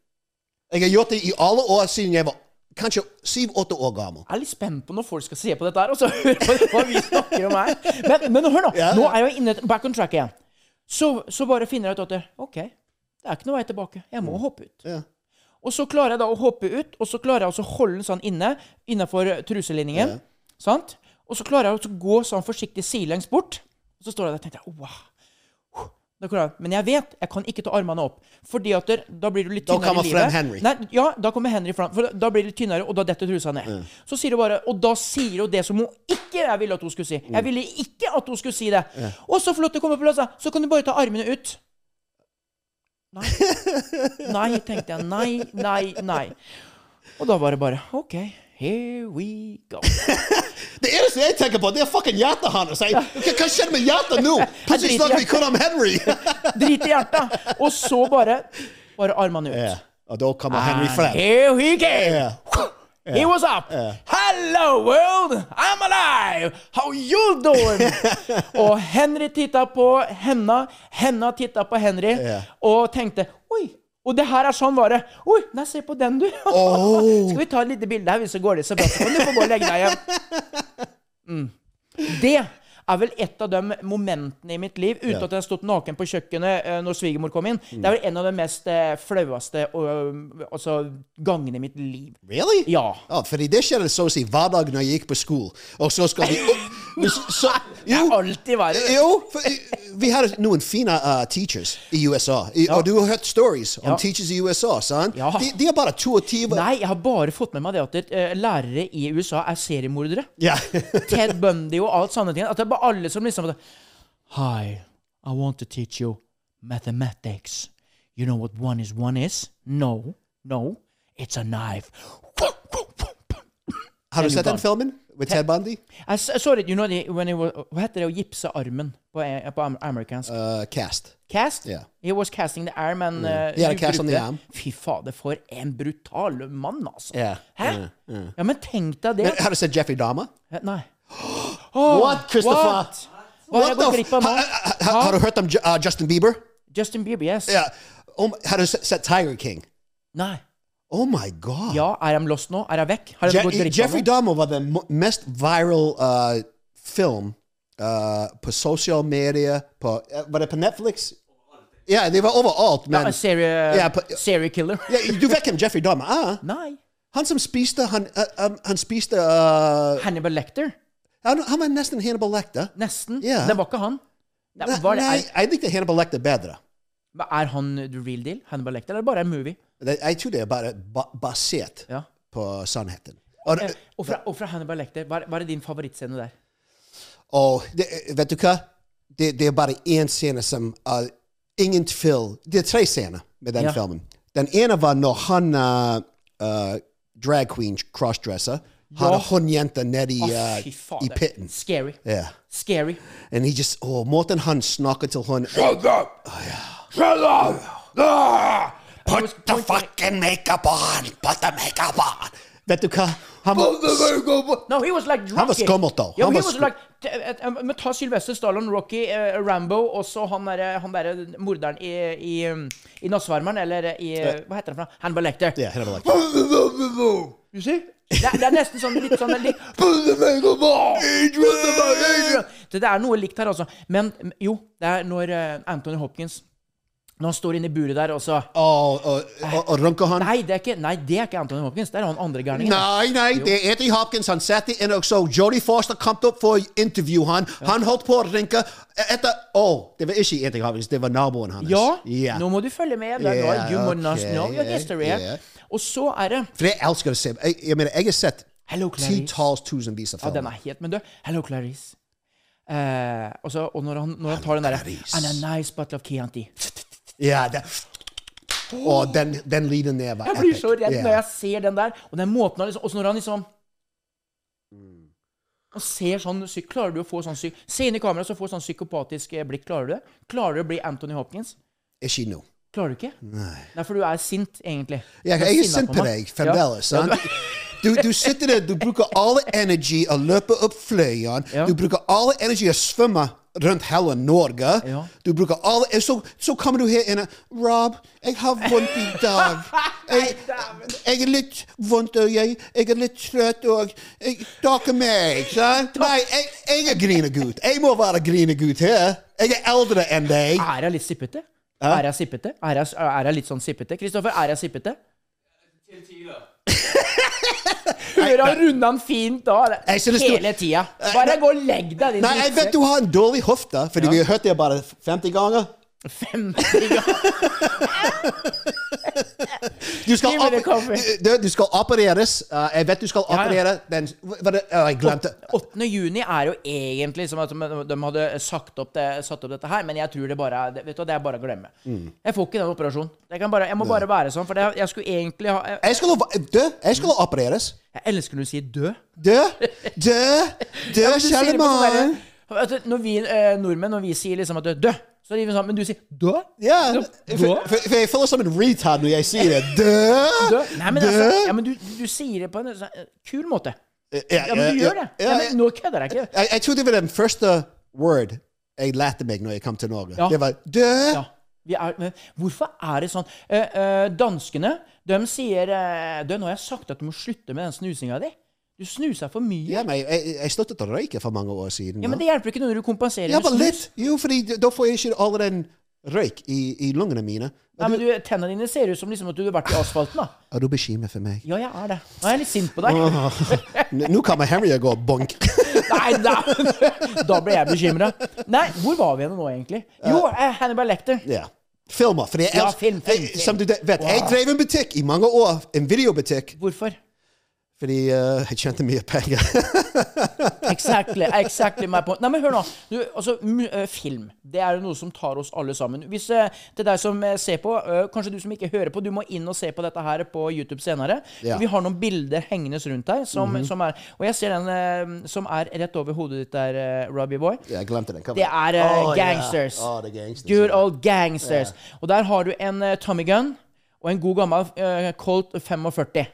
Jeg har gjort det i alle år siden jeg var kanskje syv-åtte år gammel. Jeg er litt spent på når folk skal se på dette her, og så høre på hva vi snakker om her. Men, men hør nå. Ja. Nå er jeg inne back on track igjen. Så, så bare finner jeg ut at det, OK, det er ikke noe vei tilbake. Jeg må hoppe ut. Ja. Og så klarer jeg da å hoppe ut, og så klarer jeg å holde den sånn inne innenfor truselinningen. Sant? Og så klarer jeg å gå sånn forsiktig sidelengs bort. Og så står jeg der og tenker jeg, wow. Da. Men jeg vet jeg kan ikke ta armene opp. Fordi at der, da blir du litt Da tynnere kommer i livet. frem Henry. Nei, ja, da kommer Henry fram. For da blir du litt tynnere, og da detter trusa ned. Så sier hun bare Og da sier hun det som hun ikke jeg ville at hun skulle si. Jeg ville ikke at hun skulle si det. Og så flott det kommer på plass, så kan du bare ta armene ut. Nei. Nei, tenkte jeg. Nei, nei, nei. Og da var det bare OK, here we go. Det eneste jeg tenker på, det er fucking hjertet hans. Hva skjedde med hjertet nå? Plutselig snakker vi kun om Henry. Drit i hjertet. Og så bare Bare armene ut. Yeah. Og da kommer Henry And frem. Here he came. Ja. He was up. Hello, world! I'm alive! How you doing? og Henry titta på henne, henne titta på Henry, og tenkte Oi! Og det her er sånn bare. Oi, nei, se på den, du. Skal vi ta et lite bilde her, hvis det går litt så bra? Så kan du få gå og legge deg igjen. Mm. Det er vel et av de momentene i mitt liv, uten at jeg har stått naken på kjøkkenet eh, når svigermor kom inn. Det er vel en av de mest eh, flaueste altså, gangene i mitt liv. Really? Ja. Ja, fordi det skjedde så å si hver dag når jeg gikk på skolen, Og så skal vi opp så, jo, Det er alltid verre. jo for, vi har noen fine uh, teachers i USA. I, Og du har hørt stories om Ja. teachers i USA, sant? Ja. De, de er bare 22 Nei, jeg har bare fått med meg det at uh, lærere i USA er seriemordere. Ja. Ted Bundy og alt sånne ting. At det bare alle som liksom Hi, I want to teach you mathematics. You know what one is one is? No, no, it's a knife. Har du sett den filmen With Ted Bundy? I saw it, you know, the, when it was, hva heter det å gipse armen på, eh, på amerikansk? Uh, cast. Cast? yeah. He was casting the arm, and uh, Yeah, cast on the arm. Fy fader, for en brutal mann, altså. Yeah, Hæ? Ja, men tenk deg det. Men Har du sett Jeffrey Dahmer? Eh, Nei. What, Christopher? What? Hva har jeg gått the glipp av nå? ha- ha- Har du hørt om Ju- uh, Justin Bieber? Justin Bieber, yes. Yeah. Oh, my- har du sett sett Tiger King? Nei. Oh my god. Ja, er han lost nå? Er han vekk? Har de Je gått glipp av Jeffrey noe? Dahmer var den mo- mest viral uh, film uh, på sosiale medier på, uh, Var det på Netflix? Ja, det var overalt. Men Ja, en Ja, på- serial killer? ja, du vet hvem Jeffrey Dahmer er? Nei. Han som spiste Han, uh, um, han spiste uh, Hannibal Lecter? Han, han var nesten Hannibal Lecter. Nesten. Ja. Det var ikke han. Nei, var det, nei, er, jeg likte Hannibal Lecter bedre. er han the real deal? Hannibal Lecter? Eller bare en movie? Det- Jeg tror det er bare ba basert Ja. på sannheten. Og, Eh, Og fra, og fra Hannibal Lecter, hva er, hva er din favorittscene der? og det, vet du hva? Det, det er bare én scene som uh, Ingen tvil. Det er tre scener med den Ja. filmen. Den ene var når han uh, uh, drag queen crossdresser hadde håndjenta nedi uh, fy i pitten. Scary. Yeah. Scary. And he just, oh, måten han snakker til hun Shut up! Shut up! Ah! Put the fucking makeup on! Put the makeup on! Vet du hva? Han var, No, he was like Rocky. Han var skummelt, da. Ja, Han he var was skum- like, et- eh, ta Sylvester Stallone, Rocky, uh, Rambo, og så han derre han der, morderen i, i, um, i Nassvarmeren, eller i eh, Hva heter han for noe? Hannibal Lecter. Ja, Hannibal Lecter. Du ser? Det, er- det er nesten sånn litt sånn litt, Det det er noe likt her, altså. Men jo, det er når eh, Anthony Hopkins Når han står inne i buret der, og så og, og, og runker han? Nei, det er ikke, nei, det er ikke Anthony Hopkins. Det er han andre gærningen. Nei, nei, det er Anthony Hopkins. Han satt inn, og så Jodie Foster kom opp for å intervjue han. Han holdt på å rynke etter Å, det var ikke Anthony Hopkins, det var naboen hans. Ja, yeah. nå må du følge med. Det er Ja, nå- you must ok, know your history. ja. Og så er det For jeg elsker å se Jeg, jeg mener, jeg har sett titalls tusenvis av Ja, den er helt Men du, Hello, Clarice. Eh, også, og når han, når han tar den derre. And a nice bottle of Chianti. Ja, det, og den, den lyden der var Jeg blir så redd yeah. når jeg ser den der. Og den måten han liksom Og så når han liksom og ser sånn syk, Klarer du å få sånn syk Se inn i kameraet, så får sånn psykopatisk eh, blikk. Klarer du det? Klarer du å bli Anthony Hopkins? Ikke nå. Klarer du ikke? Nei. Nei, for du er sint, egentlig. Ja, jeg er sint på deg fremdeles. Ja. sant? Du, du sitter der, du bruker alle energi å løpe opp fløyen. Ja. Du bruker alle energi å svømme rundt hele Norge. Ja. Du bruker alle så, så kommer du her inne Rob, jeg har vondt i dag. Jeg, jeg er litt vondt, og jeg, jeg er litt trøtt, og jeg, Det er meg, sant? Nei, jeg, jeg er grinegutt. Jeg må være grinegutt her. Jeg er eldre enn deg. Er jeg litt sippete? Er jeg sippete? Er jeg, er jeg litt sånn sippete? Kristoffer, er jeg sippete? Hører han runde han fint da? Hele tida. Bare gå og legg deg, Nei, jeg vet du har en dårlig hofte, fordi vi har hørt det bare 50 ganger. 50 ganger. Du skal, du, du skal opereres. Uh, jeg vet du skal operere den Jeg glemte. 8. juni er jo egentlig som at de hadde sagt opp det, satt opp dette her, men jeg tror det bare er Vet du, det er bare å glemme. Mm. Jeg får ikke den operasjonen. Jeg, kan bare, jeg må bare være sånn, for det, jeg skulle egentlig ha Jeg, Jeg skulle, dø, jeg skulle opereres. jeg elsker når du sier dø. Dø, dø, dø, Ja, sånn Når vi eh, nordmenn når vi sier liksom at dø, så er de sånn Men du sier dø? Ja, for, for, for jeg føler som en retard når jeg sier det. Dø, Dø? Nei, men altså, ja, men du, du sier det på en sånn, kul måte. Ja, men du gjør det. Ja, men nå kødder jeg ikke. Jeg, jeg tror det var den første word jeg lærte meg når jeg kom til Norge. Ja. Det var dø. Ja. Vi er, hvorfor er det sånn? Eh, eh, danskene de sier eh, 'Dø, nå har jeg sagt at du må slutte med den snusinga di. Du snuser for mye. Ja, men jeg, jeg sluttet å røyke for mange år siden. Ja, Men det hjelper ikke når du kompenserer Ja, med snus. litt. Jo, fordi da får jeg ikke all den røyk i, i lungene mine. Nei, men du, Tennene dine ser ut som liksom at du har vært i asfalten. da. Er du bekymret for meg? Ja, jeg er det. Nå er jeg litt sint på deg. Nå kommer Henry og går bonk. Nei, da, da ble jeg bekymra. Nei, hvor var vi igjen nå, egentlig? Jo, eh, Hannibal Lecter. Ja. Filmer. For jeg, Ja, film, film, jeg, film. som du vet, jeg drev en butikk i mange år. En videobutikk. Hvorfor? Fordi uh, jeg tjente mye penger. Exactly, exactly my point. Nei, men hør nå. Du, altså, eh, film, det er noe som tar oss alle sammen. Hvis uh, til deg som eh, ser på, uh, kanskje du som ikke hører på, du må inn og se på dette her på YouTube senere. Ja. Vi har noen bilder hengende rundt der, som, Mhm. som er Og jeg ser den uh, som er rett over hodet ditt der, eh, Robbie Boy. Ja, jeg glemte den. Kom Det er eh, ja. gangsters. Å, det er gangsters. Good old gangsters. Og der har du en eh, Tommy Gun og en god gammel eh, Colt 45.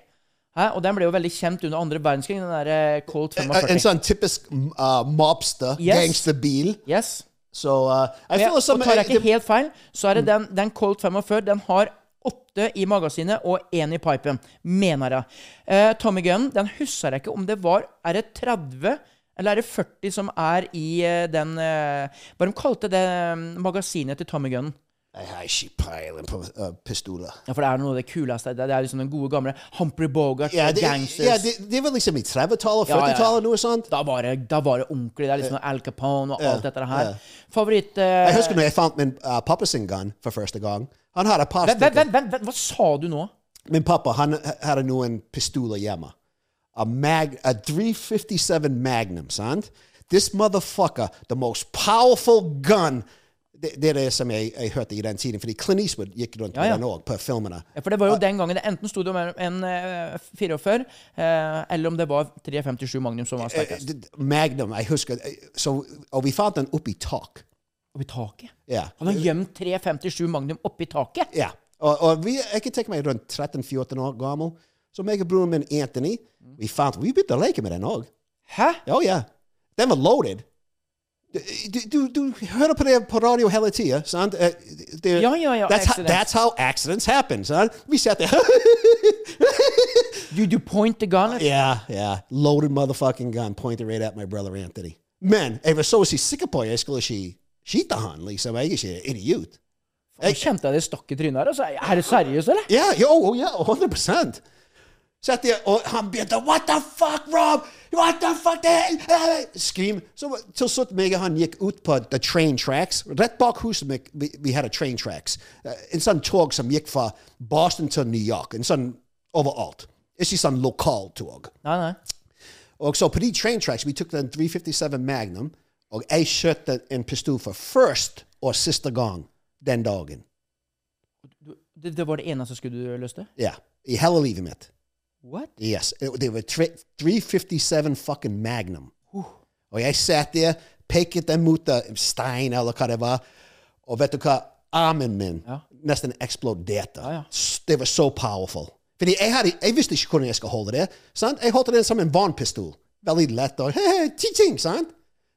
Hæ? Og den ble jo veldig kjent under andre verdenskrig, den der eh, Colt 45. en sånn typisk uh, mobster, Yes. gangsterbil. Yes. Så uh, jeg føler som og tar jeg ikke helt feil, så er det den, den Colt 45 Den har åtte i magasinet og én i pipen, mener jeg. Uh, Tommy Gunn, den husker jeg ikke om det var Er det 30 eller er det 40 som er i den Hva de kalte det mm, magasinet til Tommy Gunn? Jeg har ikke peiling på uh, pistoler. Ja, for det er noe av det kuleste. Det er liksom den gode gamle Humphrey Bogart Ja, det, gangsters. ja, det, det var liksom i 30-tallet, Ja, ja, ja. 40-tallet, noe sånt. da, var det, da var det ordentlig. Det er liksom Al Capone og alt dette her. Favoritt uh, Jeg husker når jeg fant min uh, pappa sin gun for første gang. Han hadde et par stykker. Hva sa du nå? Min pappa han hadde noen pistoler hjemme. A, mag, a 357 Magnum, sant? This motherfucker, the most powerful gun det, det er det som jeg, jeg hørte i den tiden, fordi Clint Eastwood gikk rundt Ja, ja. med den òg, på filmene. Ja, for det var jo den gangen det enten sto det om en, en eh, 44, eh, eller om det var 357 Magnum som var Eh, sterkest. Magnum, jeg husker så, Og vi fant den oppi tak. Oppi taket? Ja. Han har gjemt 357 Magnum oppi taket? Ja. Og, og vi, jeg kan tenke meg rundt 13-14 år gammel. Så meg og broren min Anthony vi fant, vi begynte å leke med den òg. Hæ? Oh, ja. Den var loaded. Du, du, hører på det på radio hele tida, sant? Eh, det- Ja, ja, ja, That's, how, that's how accidents happen, sant? Vi satt der You, you point the gun Yeah, yeah. Loaded motherfucking gun pointed right at my brother Anthony. Men jeg var så å si sikker på jeg skulle ikke skyte han, liksom. Jeg er ikke idiot. Jeg kjente jeg det stakk i trynet her. Altså. Er du seriøs, eller? Ja, jo, oh, ja, 100 Satt jeg, og han begynte What the fuck, Rob? What the fuck? Det Skrim. Så til slutt meg og han gikk ut på the train tracks. Rett bak huset mitt vi, vi hadde train tracks. Uh, En sånn tog som gikk fra Boston til New York. En sånn overalt. Ikke sånn lokaltog. Nei, nei. Og så på de train tracks vi tok den 357 Magnum, og jeg skjøt en pistol for første og siste gang den dagen. Det, det var det eneste skuddet du løste? Ja. I hele livet mitt. What? Yes, it, they were tre- 357 fucking Magnum. Og jeg satt der, peket den mot stein eller hva det var, og vet du hva? Armen min Ja. nesten eksploderte. Ja, ja. S- Det var så powerful. Fordi jeg, hadde, jeg visste ikke hvordan jeg skulle holde det. Sant? Jeg holdt den som en vannpistol. Veldig lett og ting, sant?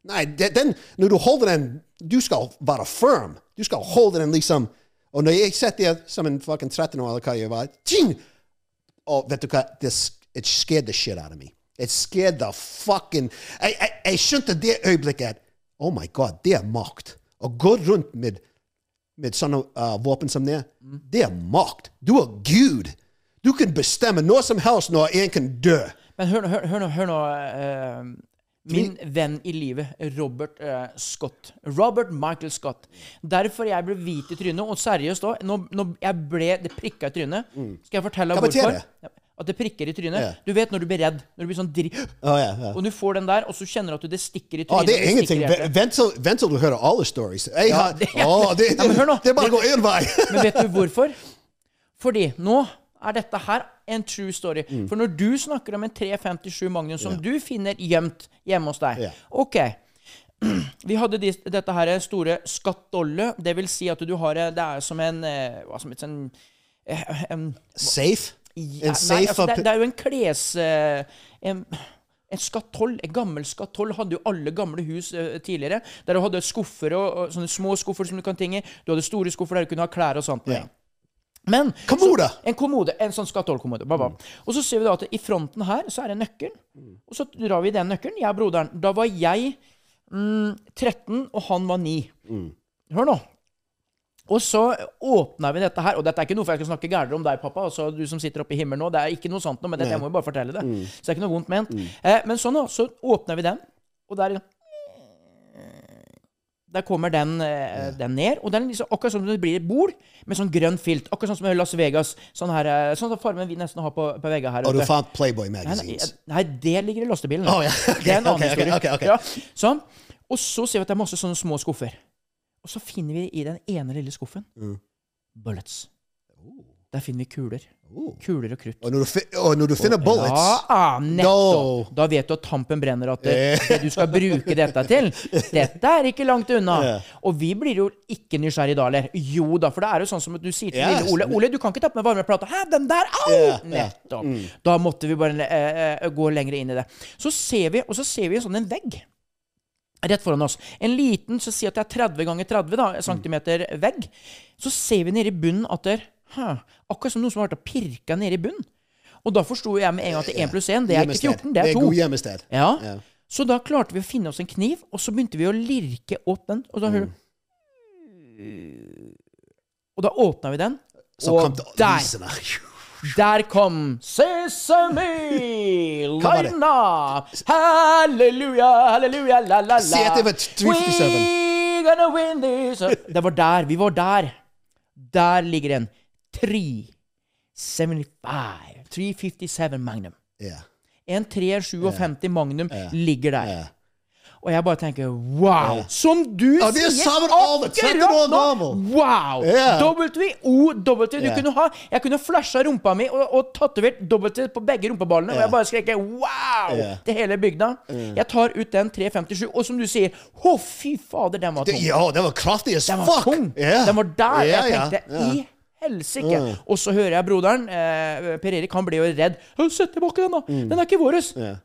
Nei, den, når du holder den, du skal være firm. Du skal holde den liksom Og når jeg satt der som en fucking 13 år, eller hva jeg var, ting! Og vet du hva? this, it scared the shit out of me. It scared the fucking Jeg, jeg, jeg skjønte det øyeblikket at Oh my God, det er makt. Å gå rundt med, med sånne uh, våpen som det, det er makt. Du er Gud. Du kan bestemme når som helst når en kan dø. Men hør nå, hør, hør nå, hør nå eh, Min venn i livet, Robert uh, Scott. Robert Michael Scott. Derfor jeg ble hvit i trynet. Og seriøst òg, når, når jeg ble det prikka i trynet Skal jeg fortelle deg hvorfor? det? At det prikker i trynet. Yeah. Du vet når du blir redd. Når du blir sånn dri... Oh, yeah, yeah. Og du får den der, og så kjenner du at det stikker i trynet. trynet. det er ingenting. Vent til, vent til du hører alle stories. Jeg har, det- Å, det, Ja, men hør nå. det bare går én vei. Men vet du hvorfor? Fordi nå er dette her en true story. For når du snakker om en 357 Magnum som du finner gjemt hjemme hos deg Ja. OK. Vi hadde de, dette her store skattollet. Det vil si at du har Det er som en eh, Hva som heter, en, eh, en, Safe? ja, En safe nei, altså, det, det er jo en kles... eh, en, en skatoll, en gammel skatoll, hadde jo alle gamle hus uh, tidligere. Der du hadde skuffer og, og sånne små skuffer som du kan ting i. Du hadde store skuffer der du kunne ha klær og sånt. Ja. Men Kommode! så- En kommode. En sånn skatollkommode. Ba, ba. Og så ser vi da at i fronten her så er det en nøkkel. Og så drar vi den nøkkelen, jeg er broderen. Da var jeg mm, 13, og han var 9. Hør nå. Og så åpna vi dette her, og dette er ikke noe for jeg skal snakke gærnere om deg, pappa. altså du som sitter oppe i himmelen nå, Det er ikke noe sånt noe, men dette, jeg må jo bare fortelle det. Så det er ikke noe vondt ment. Eh, men sånn, da. Så åpner vi den. Og der Der kommer den, eh, den ned. Og den liksom, akkurat som det blir et bord med sånn grønn filt. Akkurat sånn som i Las Vegas. Sånn her, eh, sånn som formen vi nesten har på, på veggene her. Og du fant Playboy Magazines? nei, nei, det ligger i lastebilen. Å, ja, ok, det er en annen ok, ok, historie. ok, ok. Ja, sånn. Og så ser vi at det er masse sånne små skuffer. Og så finner vi i den ene lille skuffen Mm. bullets. Der finner vi kuler. Oh. Kuler og krutt. Og når du, og når du finner bullets Ja, nettopp! Da- Da vet du at tampen brenner, at det, det du skal bruke dette til Dette er ikke langt unna. Yeah. Og vi blir jo ikke nysgjerrige da, eller? Jo da, for det er jo sånn som at du sier til Yes. lille Ole Ole, du kan ikke ta på meg varmeplata. Hæ, den der? Au! Yeah. Nettopp. Nettopp. Da måtte vi bare eh, eh, gå lenger inn i det. Så ser vi, og så ser vi en sånn en vegg. Rett foran oss. En liten, så si at det er 30 ganger 30 da, centimeter vegg. Så ser vi nede i bunnen at det Hæ, akkurat som noen som har vært og pirka nede i bunnen. Og da forsto jeg med en gang at 1 pluss 1, det er ikke 14, det er 2. god gjemmested. Ja. Ja. Så da klarte vi å finne oss en kniv, og så begynte vi å lirke opp den. Og da hører du Og da åpna vi den, Så og der, der kom Sesame? Lina! Halleluja, halleluja, la, la, la. Si at det var 357. Gonna win this Det var der. Vi var der. Der ligger en 375 357 Magnum. Yeah. En 357 Magnum ligger der. Yeah. Og jeg bare tenker wow! Som du Ja, er sier samme alder, 13 år akkurat nå! Wow! Yeah. W-O-W. Du kunne ha Jeg kunne flasha rumpa mi og, og tatovert W på begge rumpeballene, og jeg bare skrek wow! Til hele bygda. Jeg tar ut den 357, og som du sier Å, fy fader, den var tung. ja, den var kraftig as Den var fuck. tung. Den var der. Jeg tenkte i helsike. Og så hører jeg broderen, eh, Per Erik, han blir jo redd. Sett tilbake den, da! Mm. Den er ikke vår.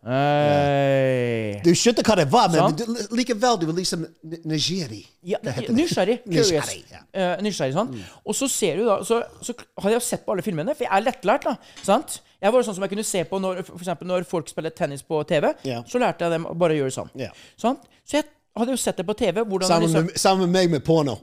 Hey. Du skjønte hva det var, men du, likevel du var liksom nysgjerrig. Ja, nysgjerrig. Nysgjerrig, ja. Mm. sånn. nysgjerrig, sant? Og så ser du da Så, så har jeg sett på alle filmene, for jeg er lettlært, da. Sant? Jeg var sånn som jeg kunne se på når, for når folk spiller tennis på TV. Yeah. Så lærte jeg dem å bare gjøre sånn. sånn. Så jeg hadde jo sett det på TV. Sammen liksom, med, sammen med meg med porno.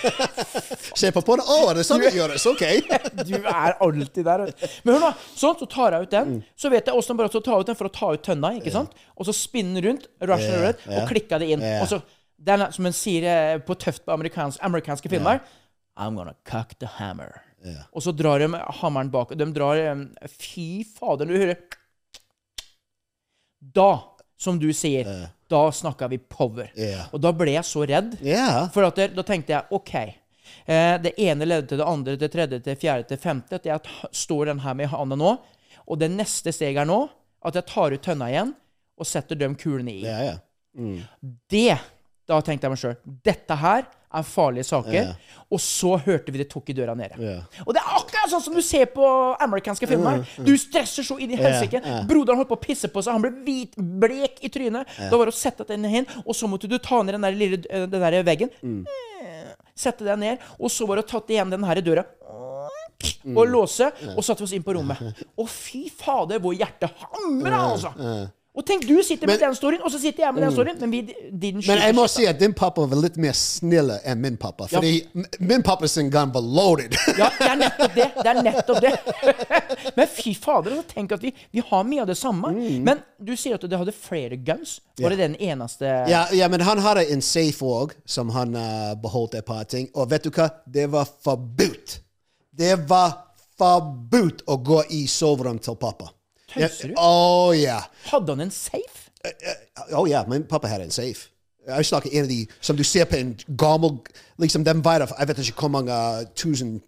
Se på porno. Å, er det sånn det gjøres? OK. Du er alltid der. Men hør nå. Sånn, så tar jeg ut den. Mm. Så vet jeg åssen bare å ta ut den for å ta ut tønna. ikke sant? Og så spinne den rundt, rushe den rundt, og klikke det inn. Og så, den er, Som en sier på tøft på amerikansk, amerikanske filmer I'm gonna cock the hammer. Og så drar de hammeren bak. De drar Fy fader, du hører Da, som du sier, da snakka vi power. Yeah. Og da ble jeg så redd. Yeah. For at det, da tenkte jeg OK. Eh, det ene ledde til det andre, til det tredje, til det fjerde, til det femte. At jeg står den her med handa nå. Og det neste steget er nå at jeg tar ut tønna igjen og setter de kulene i. Yeah, mm. Det Da tenkte jeg meg sjøl Dette her er farlige saker. Og så hørte vi det tok i døra nede. Og det er akkurat sånn som du ser på amerikanske filmer. Du stresser så inn i helsike. ja. Broderen holdt på å pisse på seg. Han ble hvit, blek i trynet. Da var det å sette den hen, og så måtte du ta ned den der lille eh, den der veggen. Eh, Sette deg ned, og så var det å tatt igjen den her døra. Og låse, og satte oss inn på rommet. Og fy fader, hvor hjertet hamra, altså! Og tenk, du sitter med Men- den storyen, og så sitter jeg med den storyen, men vi didn't Men jeg må si at din pappa var litt mer snill enn min pappa. Fordi ja. min pappa sin gun var loaded. Ja, det er nettopp det. Det er nettopp det. Men fy fader, altså, tenk at vi, vi har mye av det samme. Men du sier at du hadde flere guns. Var det den eneste ja, ja, men han hadde en safe òg, som han uh, beholdt et par ting. Og vet du hva? Det var forbudt. Det var forbudt å gå i soverommet til pappa. Tøyser du? Oh, yeah. Hadde han en safe? Å ja, min pappa hadde en safe. Jeg snakker en av de som du ser på en gammel liksom Den veier Jeg vet ikke hvor mange tusen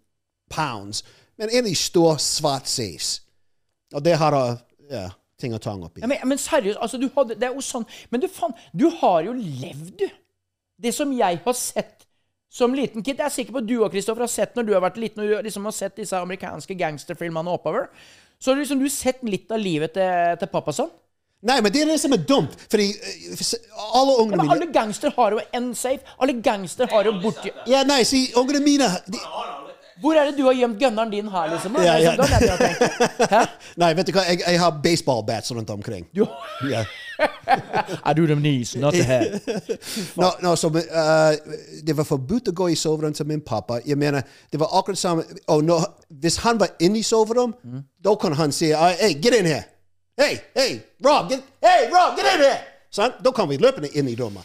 pounds, men en av de store, svart safes. Og det har ja, ting og tang oppi. Ja, men, men seriøst, altså, du hadde, det er jo sånn Men du, faen, du har jo levd, du. Det som jeg har sett som liten kid Jeg er sikker på at du og Kristoffer har sett når du har vært liten og du liksom har sett disse amerikanske gangsterfilmene oppover. Så har du liksom du sett litt av livet til, til pappa sånn. Nei, men det er det som er dumt. Fordi uh, for- alle ungene Men mine alle gangstere har jo en safe. Alle gangstere har jo borti Ja, nei, si, ungene mine de, Hvor er det du har gjemt gunneren din her, liksom? Ja, ja. Nei, vet du hva, jeg, jeg har baseballbats rundt omkring. Du, Ja. I do them knees, not the head. No, no, så uh, det var forbudt å gå i soverommet til min pappa. Jeg mener, det var akkurat samme oh, no, Hvis han var inne i soverom, da kunne han si «Ah, Hey, get in here! Hey, hey, Rob, hey, Rob, get in here! Da kan vi løpende inn i rommet.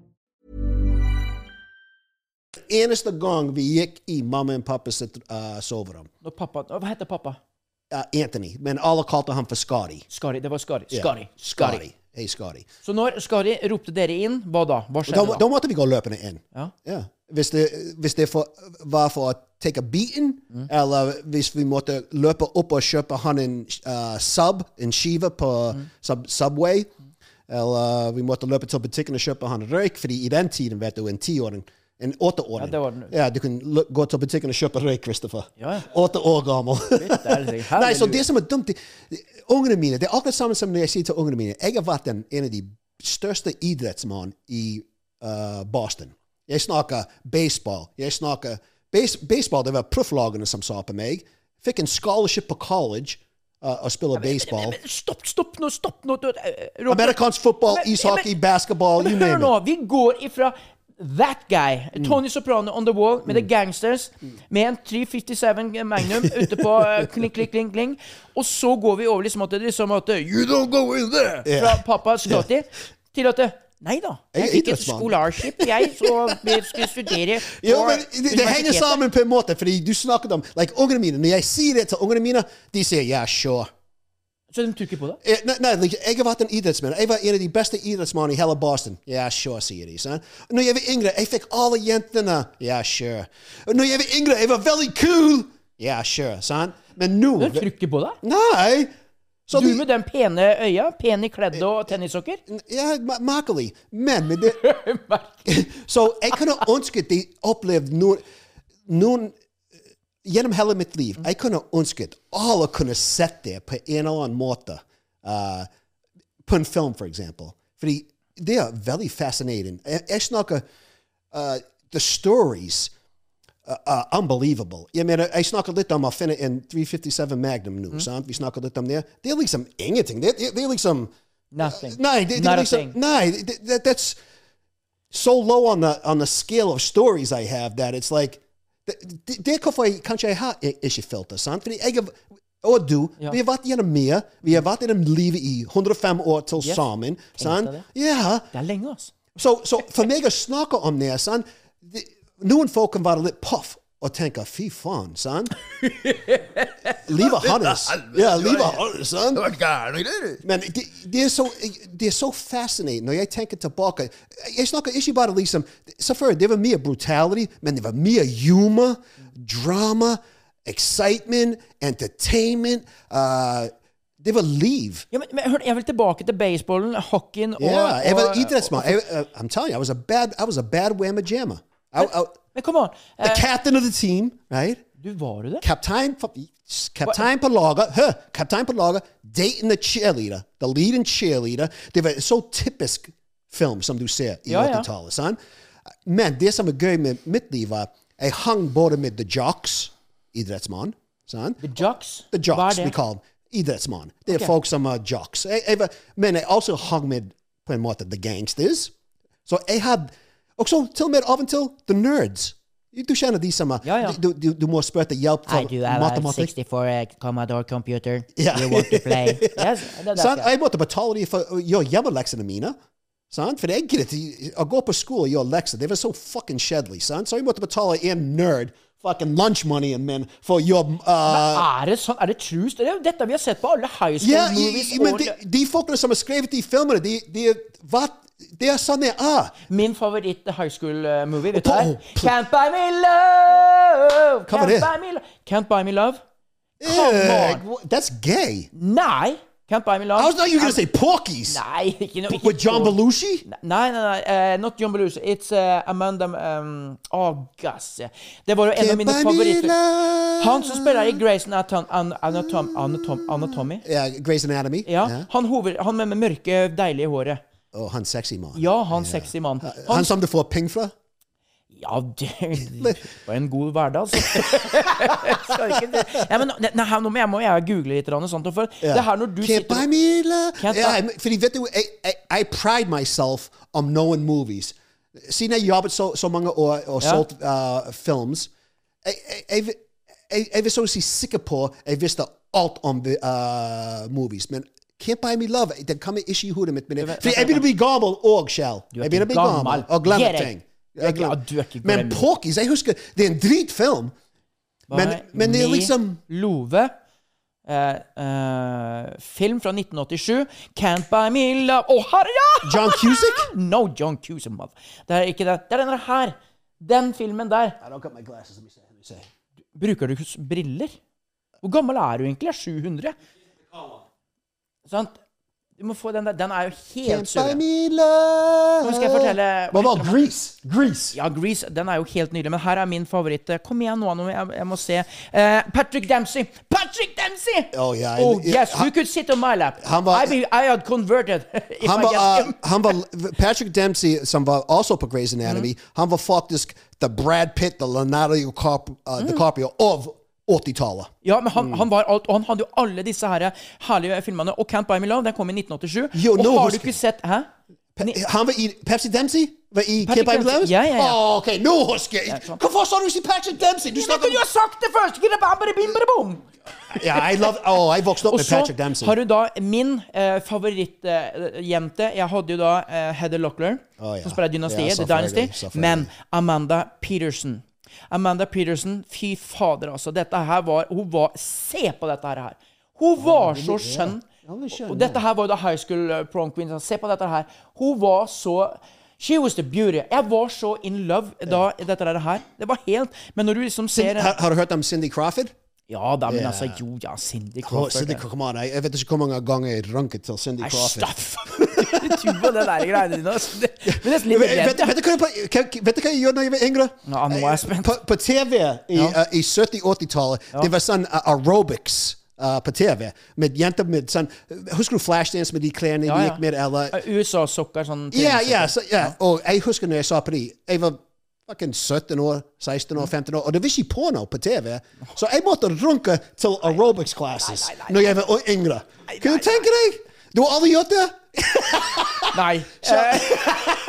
Eneste gang vi gikk i mamma og pappa sitt uh, soverom. Pappa, Hva heter pappa? Uh, Anthony, men alle kalte ham for Scotty. Skari. Det var. Scotty. Skari. Skari. Scotty. Hey, Scotty. Så når Skari ropte dere inn, hva da? Hva skjedde da da? måtte vi gå løpende inn. Ja. Ja. Hvis det, hvis det for, var for å ta beaten, eller hvis vi måtte løpe opp og kjøpe han en uh, sub, en skive på sub, Subway, eller vi måtte løpe til butikken og kjøpe han røyk, fordi i den tiden, vet du, en tiåring en åtteåring. Ja, det var den. Ja, du kan gå til butikken og kjøpe røyk, Christopher. Ja. Åtte år gammel. Nei, så det som er dumt Ungene mine Det er akkurat samme som når jeg sier til ungene mine Jeg har vært en, en av de største idrettsmann i uh, Boston. Jeg snakker baseball. Jeg snakker base, Baseball, det var profflagene som sa på meg. Fikk en scholarship på college uh, å spille baseball. Stopp, stopp nå, stopp nå! eh, Robert. Amerikansk fotball, ishockey, basketball, you Men hør nå, vi går ifra That guy, Tony Soprano on the wall med The Gangsters, med en 357 Magnum ute på eh, kling, kling, kling, kling. Og så går vi over liksom at det liksom at You don't go in there! Fra pappa Scotty til at Nei da. Jeg Jeg fikk et skolarship, scholarship, jeg, så vi skulle studere på Jo, men det, det henger sammen på en måte, fordi du snakket om like, ungene mine. Når jeg sier det til ungene mine, de sier ja, sure. Så de tror ikke på det? Eh, Nei, nei, jeg har vært en idrettsmann. Jeg var en av de beste idrettsmennene i hele Boston. Ja, sure, sier de. sant? Når jeg var yngre, jeg fikk alle jentene. Ja, sure. Når jeg var yngre, jeg var veldig cool. Ja, sure. sant? Men nå De tror ikke på deg? Nei! Så Du de- med den pene øya, pen i kledd og tennissokker? Ja, merkelig. Men med det Så jeg kunne ønsket de opplevde noen, noen Gjennom hele mitt liv jeg kunne ønsket alle kunne sett det på en eller annen måte. Uh, på en film, for eksempel. Fordi det er veldig fascinerende. Jeg, jeg snakker uh, The stories uh, uh, unbelievable. Jeg mener, jeg snakker litt om å finne en 357 Magnum nå. sant? Vi snakker litt om det. Det er liksom ingenting. Det, det, det er liksom Nothing. Nei, det, det Not er a liksom, thing. nei det, det, that's so low on the, on the scale of stories I have that it's like det, er hvorfor jeg kanskje jeg har ikke filter, sant? Fordi jeg og du, Ja. vi har vært gjennom mye. Vi har vært gjennom livet i 105 år til Yes. sammen. sant? det. Ja. Det er lenge, altså. Så, så for meg å snakke om det, det noen folk kan være litt puff og tenke fy faen, sant? Livet hans. Ja, livet hans, sant? Men det, det, er så, det er så fascinerende når jeg tenker tilbake. Jeg snakker ikke bare liksom Selvfølgelig, det var mye brutality, men det var mye humor, drama, excitement, entertainment. Uh, det var liv. Ja, men, men hør, jeg vil tilbake til baseballen, hockeyen og, Ja, jeg var og- idrettsmann. Jeg- uh, I'm telling you, I was a bad, I was a bad whamma jammer. I, I, Men come on. the uh, captain of the team, right? du, var du det? Kaptein på, kaptein på laget, hør, kaptein på laget, dating the cheerleader, the leading cheerleader. Det var så typisk film som du ser i Ja, ja. 80-tallet. Ja. Men det som er gøy med mitt liv, var jeg hang både med the jocks, idrettsmann, sant? The Jocks? The Hva er jocks, det? vi kaller dem. Idrettsmann. Det er okay. folk som er jocks. Jeg, jeg var, men jeg også hang med, på en måte, the gangsters. Så jeg hadde også til og med av og til the nerds. Du kjenner de som er Ja, ja. Du, du, du må spørre hjelp til matematikk. 64 Commodore computer. Yeah. You want to play? Yes, det det. Jeg måtte betale dem for å gjøre hjemmeleksene mine. Sant? For jeg gidder ikke å gå på skole og gjøre lekser. Det var så fucking kjedelig. Så jeg måtte betale en nerd fucking lunch money men for jobb. Uh, Er det sånn? Er det true? Det er jo dette vi har sett på alle high school ja, movies. Yeah, men de, de folkene som har skrevet de filmene, de, de, hva, det er sånn det er. Min favoritt high school uh, movie, vet du hva? Can't buy me love! Can't buy me love. Can't buy me love? Come Eh, on. that's gay. Nei! Can't buy me love. Was not you gonna say Porky's. Nei, ikke noe. With John. Belushi? Nei, nei, nei. Uh, not John Belushi. It's uh, Amanda um, oh, gass. Det var jo en av mine favoritter. Han som spiller i Grace Anatom, Anatom, Anatom, Anatomy. Ja, Grey's Anatomy. Ja, han, hoved, han med, med mørke, deilige håret. Oh, han sexy man. Ja, han sexy mann. Han Han, som du får ping fra? Ja, det var en god hverdag, altså. Ja, men, nei, her, nå må jeg, må jeg google litt. Sånt, for det her når du Can't sitter buy me love. Men- fordi vet du, jeg, jeg, I pride myself om knowing movies. Siden jeg jobbet så, så mange år og Ja. solgt uh, films, jeg, jeg, jeg, jeg, jeg vil så å si sikker på jeg visste alt om uh, movies. Men Can't Buy Me Love det kommer ikke i hodet mitt. Men jeg, fordi jeg begynner å bli gammel òg er Jeg begynner å bli gammel. og glemme ting. Er ja, du er ikke men glemme. Jeg husker det er en dritfilm. Men, men det er liksom Love. Uh, uh, film fra 1987. Can't buy me love Å, herre, ja! John Cusick? No, John Cusick. mann. Det er ikke det. Det er denne her. Den filmen der. Glasses. Bruker du briller? Hvor gammel er du egentlig? 700? Sant? Du må få den der. Den er jo helt love. Nå skal jeg fortelle Hva var Grease? Grease. Ja, Grease den er jo helt nydelig, men her er min favoritt. Kom igjen nå, jeg, må se. Uh, Patrick Dempsey! Patrick Dempsey! Oh, ja, Oh, yes, han- you could sit on my lap. Han var- I, be, I had converted Han var, uh, han var Patrick Dempsey, som var også på Grey's Anatomy, han var faktisk the Brad Pitt, the Leonardo DiCaprio, uh, DiCaprio av 80-tallet. Ja, men han, han var alt, og han hadde jo alle disse her herlige filmene. Og Can't Buy Me Love, den kom i 1987. Yo, og no, har du ikke sett Hæ? Ni- Han var i Pepsi Dempsey? Var i Patrick Can't Buy Me Love? Ja, ja, ja. Oh, ok, nå husker jeg. Ja, Hvorfor sa du ikke Patrick Dempsey? Du snakker kunne jo sagt det først! Ja, jeg love, oh, jeg vokste opp Og med så Patrick Dempsey. har du da min eh, favorittjente. jeg hadde jo da eh, Heather Locklear, oh, ja. som spiller Dynastiet, Ja, The Dynasty. Men Amanda Peterson. Amanda Peterson, fy fader, altså. Dette her var Hun var Se på dette her. Hun var så skjønn. Og dette her var jo da high school eh, prom queen. Se på dette her. Hun var så She was the beauty. Jeg var så in love da dette der her. Det var helt Men når du liksom ser har, har du hørt om Cindy Crawford? Ja da, men altså Jo, ja, Cindy Oh, Crawford. Cindy, come on, jeg, vet ikke hvor mange ganger jeg ranket til Cindy Crawford. staff! Du og det der greiene dine. altså. Det blir nesten litt Vet, redd. vet, du hva, jeg- gjorde da jeg var yngre? Ja, nå er jeg spent. På, på TV i, uh, i 70-80-tallet, det var sånn uh, aerobics uh, på TV. Med jenter med sånn Husker du Flashdance med de klærne Ja, ja. gikk med? Eller USA-sokker, sånn Ja, ja, så, ja. Og jeg husker når jeg så på de Jeg var fucking 17 år, 16 år, 15 år, og det var ikke porno på TV. Så jeg måtte runke til aerobics classes når jeg var yngre. Kan du tenke deg? Du har aldri gjort det? Nei. Eh,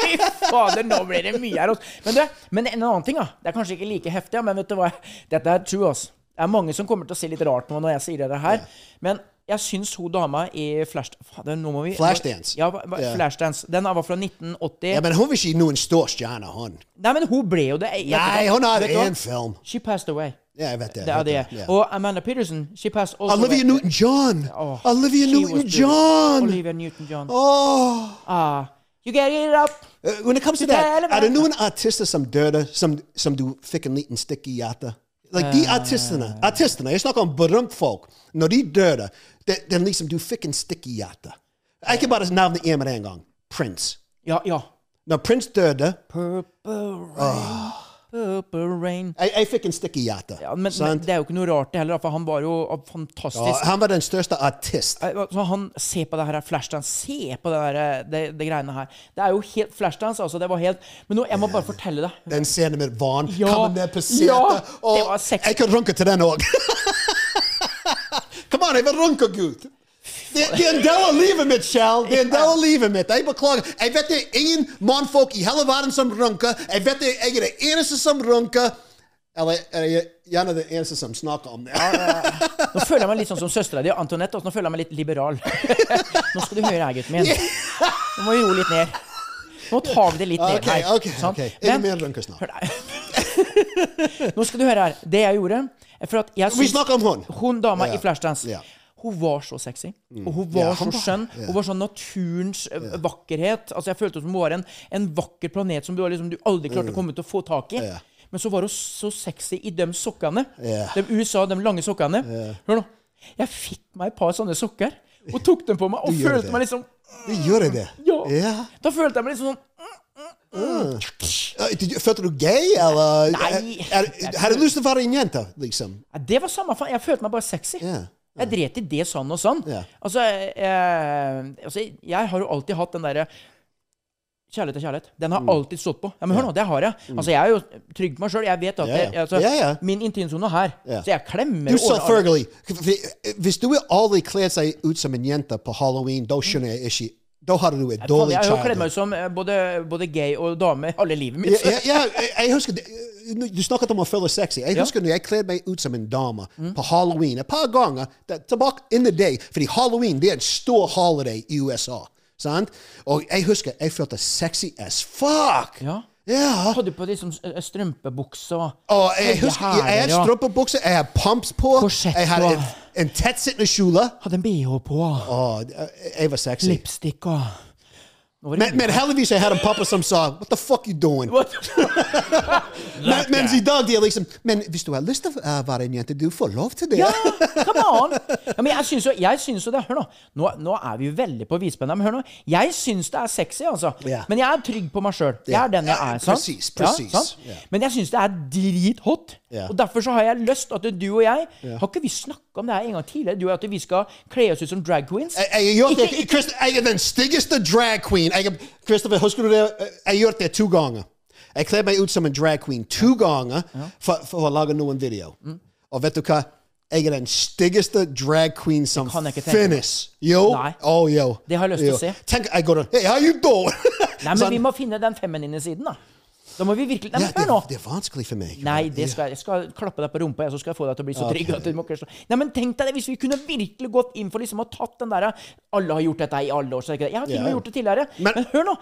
Fy fader, nå blir det mye her. Også. Men, det, men en annen ting, da. Det er kanskje ikke like heftig, men vet du hva? Dette er true, ass. Det er mange som kommer til å se litt rart på meg når jeg sier det her. Men jeg syns hun dama i Flash... Fader, nå må vi Flashdance. Ja. Flashdance. Den var fra 1980. Ja, men hun var ikke noen stor stjerne, hun. Nei, men hun ble jo det. Jeg- Nei, hun du hva? én film. She passed away. Ja, I vet that. The det, ja. Og Amanda Peterson, she passed also Olivia away. Newton-John! Oh, Olivia she was Newton-John! Olivia Newton-John. Oh. Ah, you get it up. Uh, When it comes to that, I det know an artist som døde, som, som du fikk en liten sticky i hjertet? Like, de Eh. artistene, artistene, jeg snakker om berømt folk, når de det, det er liksom, du fikk en stikk i hjertet. Jeg kan bare nevne en med en gang. Prince. Ja, ja. Når Prince døde, Purple rain, purple rain. jeg, jeg fikk en stikk i hjertet. Ja, men, men det er jo ikke noe rart det heller, for han var jo fantastisk. Ja, han var den største artist. Så han, Se på det her Flashdance. Se på det, her, det, det greiene her. Det er jo helt Flashdance. altså, det var helt, Men nå, jeg må bare fortelle det. Den scenen med vann, Ja, kommer ned på setet, ja, og jeg kan runke til den òg. Kom an, jeg vil runke, Gud. Det, det er en del av livet mitt, Kjell. Det er en del av livet mitt. Jeg beklager. Jeg vet det er ingen mannfolk i hele verden som runker. Jeg vet det, jeg er det eneste som runker. Eller er jeg gjerne det eneste som snakker om det. Nå føler jeg meg litt sånn som søstera di, Antonette. Også. Nå føler jeg meg litt liberal. Nå skal du høre her, gutten min. Nå må vi roe litt ned. Nå tar vi det litt ned okay, her. ok, sant? ok. Er det mer runker snart. Nå skal du høre her. Det jeg gjorde for at jeg Vi snakker om hun. Hun dama Ja. i Flashdance. Ja. Hun var så sexy. Og hun var Ja, så skjønn. ja. Hun var sånn naturens ja. vakkerhet. Altså Jeg følte som hun var en, en vakker planet som du, liksom, du aldri klarte å komme til å få tak i. Men så var hun så sexy i de sokkene. De USA, de lange sokkene. Hør nå. Jeg fikk meg et par sånne sokker og tok dem på meg og Du følte meg liksom Du gjør det. Ja. Ja. Da følte jeg meg liksom sånn Mm. you- Følte du gay, eller? Nei. Er, er, har du lyst til å være en jente, liksom? Det var samme faen. Jeg følte meg bare sexy. Ja. Jeg dret i det sånn og sånn. Ja. Altså, eh, altså, jeg har jo alltid hatt den derre Kjærlighet er kjærlighet. Den Mm. har alltid stått på. Ja, Men hør nå, det har jeg. Altså, Jeg er jo trygg på meg sjøl. Jeg vet at Ja, det, altså, min intimsone er her. Så jeg klemmer Du sa alt. Hvis du aldri kler seg ut som en jente på halloween, da skjønner jeg ikke Da har du et dårlig dårlig Jeg har kledd meg ut som eh, både, både gay og dame alle livet mitt. Ja, ja, ja, jeg- jeg husker Du snakket om å føle sexy. Jeg Ja. husker når jeg kledde meg ut som en dame på halloween et par ganger. Tilbake in the day. Fordi halloween det er en stor holiday i USA. Sant? Og jeg husker jeg følte sexy as fuck. Ja. Ja. Hadde på liksom eh, strømpebukse og jeg husker, jeg har hadde og strømpebukser, jeg har pumps på, Korsett jeg har en, en tettsittende kjole. Hadde en bh på. Å, jeg var sexy. Lipstick og Men, men heldigvis jeg hadde en pappa som sa What the fuck you doing? Men, mens i dag de er liksom Men hvis du har lyst til å uh, være en jente, du får lov til det. Ja, come on! Ja, men jeg syns jo, jeg syns jo det Hør nå. nå. Nå er vi jo veldig på vispenna, men hør nå. Jeg syns det er sexy, altså. Yeah. Men jeg er trygg på meg sjøl. Jeg er den jeg er. sant? precis, precis. Ja, sant? Yeah. Men jeg syns det er drithot. Ja. Og derfor så har jeg lyst at du og jeg Har ikke vi snakka om det her en gang tidligere? Du og jeg, at vi skal kle oss ut som drag queens? Jeg, jeg, gjort Ikke- det, Christ, jeg er den styggeste drag queen. Jeg, Christopher, husker du det? Jeg har gjort det to ganger. Jeg kler meg ut som en drag queen to ganger for, for å lage noen video. Mm. Og vet du hva? Jeg er den styggeste drag queen som finnes. Jo. Nei. Oh, yo. Det har jeg lyst til å se. Tenk, jeg går Hey, how you doing? Nei, men Sånn. vi må finne den feminine siden, da. Da må vi virkelig Nei, men hør nå! det er vanskelig for meg. Nei, det skal, jeg skal klappe deg på rumpa, jeg, så skal jeg få deg til å bli så trygg. at du må ikke slå. Nei, men tenk deg det, Hvis vi kunne virkelig gått inn for liksom å tatt den derre Alle har gjort dette i alle år. Så er det ikke det. Jeg har til og med gjort det tidligere. Men- Men, hør nå!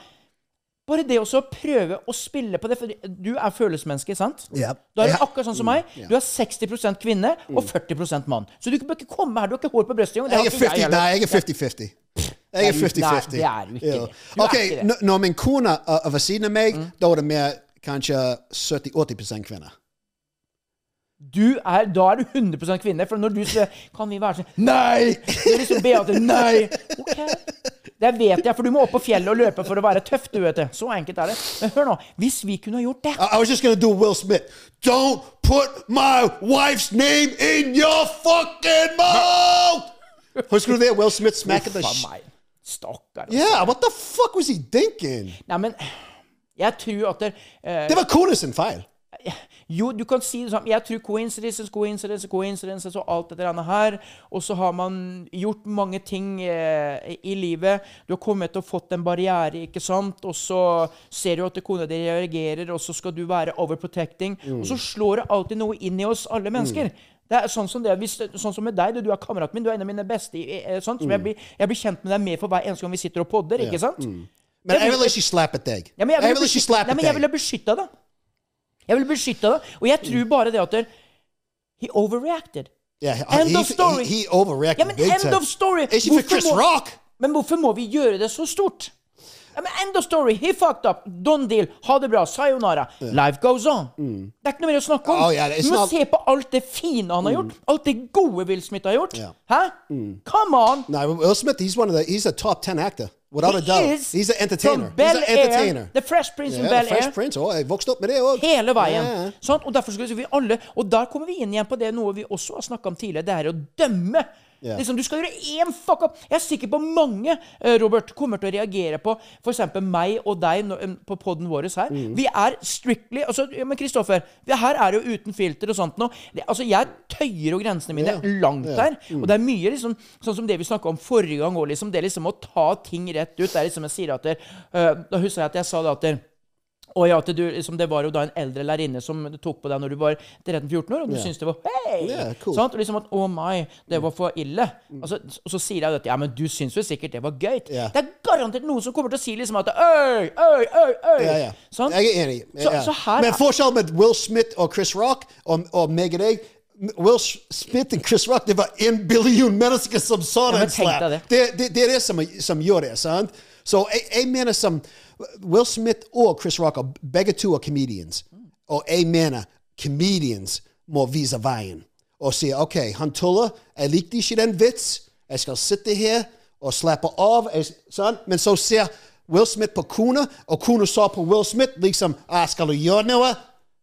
Bare det å prøve å spille på det for Du er følelsesmenneske, sant? Ja. Du er akkurat sånn som meg. Du er 60% kvinne og 40% mann. Så du bør ikke komme her. Du har ikke hår på brystet engang. Det har Jeg er ikke 50, heller. nei, jeg er 50-50. Jeg er 50-50. nei, det er du ikke. Ja. Du Ok, ikke det. Mm. når min kone er ved siden av meg, da er det mer kanskje 70-80 kvinner. Du er, da er du 100% kvinne. For når du sier 'Kan vi være sånn?' Nei! Det er liksom Beate. Nei! Ok. Det vet jeg, for du må opp på fjellet og løpe for å være tøff. du vet det. Så enkelt er det. Men hør nå. Hvis vi kunne ha gjort det I, I was just gonna do Will Smith. Don't put my wife's name in your fucking mouth! Husker du det? Will Smith smacket the shit. Stakkar. altså. Yeah, what the fuck was he thinking? Nei, men jeg tror at det, uh, Det var kone sin feil. Jo, du kan si det sånn. Jeg tror coincidences, coincidences, coincidences og alt dette her. Og så har man gjort mange ting eh, i livet. Du har kommet og fått en barriere, ikke sant? Og så ser du at kona di reagerer, og så skal du være overprotecting. Og så slår det alltid noe inn i oss alle mennesker. Det er sånn som, det, hvis, sånn som med deg, du er kameraten min, du er en av mine beste. Sånn, som jeg, blir, jeg blir kjent med deg mer for hver eneste gang vi sitter og podder, ikke sant? Men jeg vil ikke slappe deg. Ja, men jeg Jeg ville vil ikke men jeg ville beskytta deg. Jeg ville beskytta deg. Og jeg tror bare det at der, He overreacted. Yeah, End he, of story. He, he overreacted Ja, men end time. of story. Ikke for Chris må- Rock. Men hvorfor må vi gjøre det så stort? Men End of story. He fucked up. Done deal. Ha det bra. Sayonara. Life goes on. Det er ikke noe mer å snakke om. Oh, yeah, du må not- se på alt det fine han har gjort. Alt det gode Will Smith har gjort. Yeah. Hæ? Come on! No, Will Smith, he's one of the, he's a top 10 actor. Without a He doubt. is He's an entertainer. Bel he's an entertainer. Air, The Fresh Prince in yeah, Bel Fresh Air. Prince. Oh, jeg vokste opp med det også. Hele veien. Yeah. Sånn? Og derfor skal vi alle Og der kommer vi inn igjen på det noe vi også har snakka om tidligere. Det er å dømme. Ja. Liksom, du skal gjøre én fuck up. Jeg er sikker på mange eh, Robert, kommer til å reagere på f.eks. meg og deg eh, på poden vår her. Mm. Vi er strictly altså, Men Kristoffer, vi- her er det jo uten filter og sånt. Det, altså, jeg tøyer jo grensene mine yeah. langt yeah. der. Og det er mye liksom sånn som det vi snakka om forrige gang òg, liksom. Det liksom å ta ting rett ut. Det er liksom jeg sier at der, uh, Da husker jeg at jeg sa det at der, Og ja, du, liksom, Det var jo da en eldre lærerinne som tok på deg når du var 13-14 år, og du yeah. syntes det var hei! Yeah, cool. Sant? Og liksom at å my, det var for ille. Og, så, og så sier jeg dette. ja, men du syns jo sikkert det var gøy. Yeah. Det er garantert noen som kommer til å si liksom at øy, øy, øy, øy. Ja, ja. Sånn? Jeg er enig. Så, så her Men forskjellen med Will Smith og Chris Rock og, og meg og deg Will Smith og Chris Rock, det var en billion mennesker som sa Ja, den det. Det, det, det er det som, som gjør det, sant? Så jeg, jeg mener som Will Smith og Chris Rock, are begge to er comedians. Og jeg mener comedians må vise veien. Og sier OK, han tuller, jeg likte ikke den vits, jeg skal sitte her og slappe av. Jeg, sant? Men så ser Will Smith på kona, og kona sa på Will Smith liksom ah, 'Skal du gjøre noe?'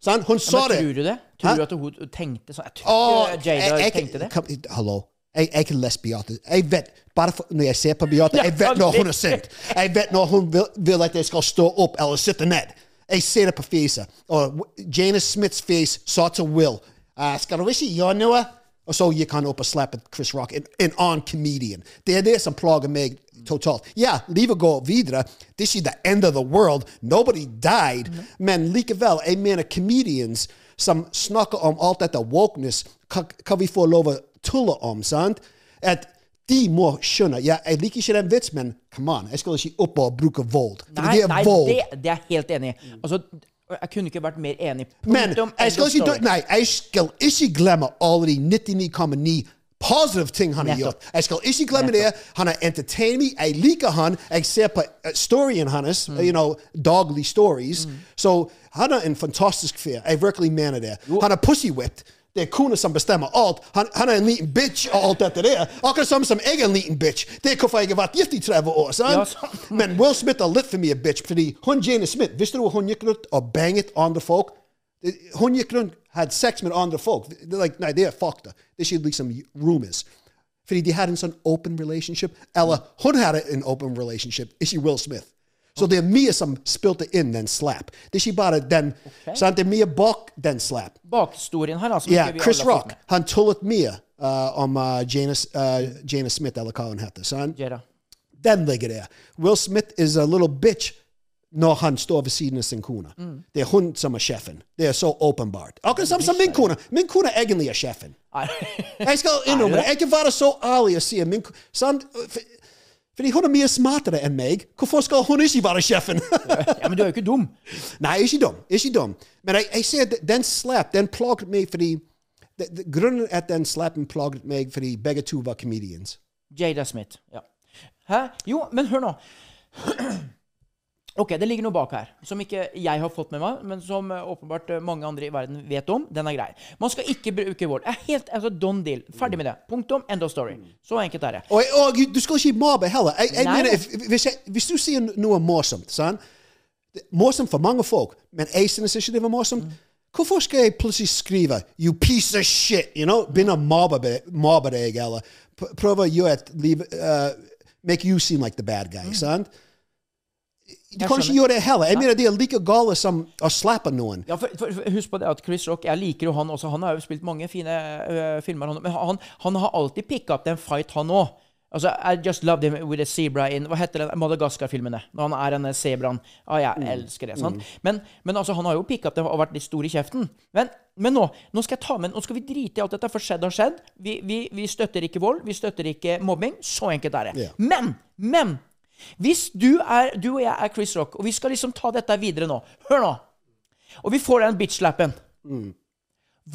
Sånn? Hun sa Men det. tror du det? Tror du at hun tenkte sånn? Jeg tror oh, Jada jeg- jeg- tenkte det. Hallo. Jeg, jeg kan lese Beate. Jeg vet, bare for, når jeg ser på Beate, jeg vet når hun er sint. Jeg vet når hun vil, vil at jeg skal stå opp eller sitte ned. Jeg ser det på fjeset. Og Janus Smiths fjes sa til Will uh, 'Skal du ikke gjøre noe?' Og så gikk han opp og slappet Chris Rock, en, en annen comedian. Det er det som plager meg totalt. Ja, livet går videre. Det er ikke the end of the world. Nobody died. Men likevel, jeg mener comedians som snakker om alt dette wokeness, kan, kan vi få lov å tulle om, sant? At de må skjønne Ja, jeg liker ikke den vitsen, men come on, jeg skal ikke opp og bruke vold. Nei, det er nei vold. det, det er jeg helt enig i. Altså, jeg kunne ikke vært mer enig. Men jeg skal ikke, nei, jeg skal ikke glemme alle de 99,9 positive ting han har gjort. Jeg skal ikke glemme det. Han har entertained meg. Jeg liker han. Jeg ser på uh, storyen hans, Mm. you know, daglig stories. Så han er en fantastisk fyr. Jeg virkelig mener det. Han er pussy-whipped. Det er kona som bestemmer alt. Han, han er en liten bitch og alt dette der. Akkurat samme som jeg er en liten bitch. Det er hvorfor jeg har vært gift i 30 år. sant? Men Will Smith er litt for mye bitch, fordi hun Jane Smith Visste du hun gikk rundt og banget andre folk? Hun gikk rundt hadde sex med andre folk. Like, nei, det er fakta. Det er ikke liksom rumors. Fordi de hadde en sånn open relationship. Eller hun hadde en open relationship, ikke Will Smith. Så det er mye som spilte inn den slap. Det er ikke bare den. sant? Det er mye bak den slap. Bakhistorien her, altså. Vi Chris alle har fått Rock. Han tullet mye uh, om uh, Jana, uh, Jana Smith, eller hva hun heter. sant? Jada. Den ligger der. Will Smith is a little bitch når han står ved siden av sin kone. Mm. Det er hun som er sjefen. Det er så åpenbart. Akkurat samme som min kone. Min kone egentlig er sjefen. Jeg skal innrømme det. Jeg kan være så ærlig og si min? For- Fordi hun er mye smartere enn meg. Hvorfor skal hun ikke være sjefen? Ja, men du er jo ikke dum. Nei, ikke dum. Ikke dum. Men jeg, jeg ser den slap, den plaget meg fordi det, det, Grunnen at den slappen plaget meg fordi begge to var comedians. Jada Smith. Ja. Hæ? Jo, men hør nå. Ok, det ligger noe bak her som ikke jeg har fått med meg, men som eh, åpenbart eh, mange andre i verden vet om. Den er grei. Man skal ikke bruke vold. Er helt, altså, Don deal. Ferdig med det. Punktum. End of story. Så enkelt er det. Og, og du skal ikke mobbe heller. Jeg, jeg mener, if, hvis, jeg, hvis du sier noe morsomt? Er Morsomt for mange folk, men jeg synes ikke det var morsomt. Hvorfor skal jeg plutselig skrive 'you piece of shit'? you know? Begynne å mobbe, be- deg, eller prøve å gjøre et liv uh, Make you seem like the bad guy. sant? Du kan ikke gjøre det heller. Jeg mener Det er like gale som å slappe noen. Ja, for, for, Husk på det at Chris Rock Jeg liker jo han også. Han har jo spilt mange fine uh, filmer. Han, men han, han har alltid picka opp den fight, han òg. Altså, I just loved him with a zebra in Hva heter den Madagaskar-filmene? Når han er denne sebraen. Ah, jeg elsker det. sant? Men, men altså, han har jo picka opp det og vært litt stor i kjeften. Men, men nå nå skal jeg ta med Nå skal vi drite i alt dette, for skjedd har skjedd. Vi, vi, vi støtter ikke vold. Vi støtter ikke mobbing. Så enkelt er det. Yeah. Men, men hvis du, er, du og jeg er Chris Rock, og vi skal liksom ta dette videre nå Hør nå! Og vi får den bitch-slappen.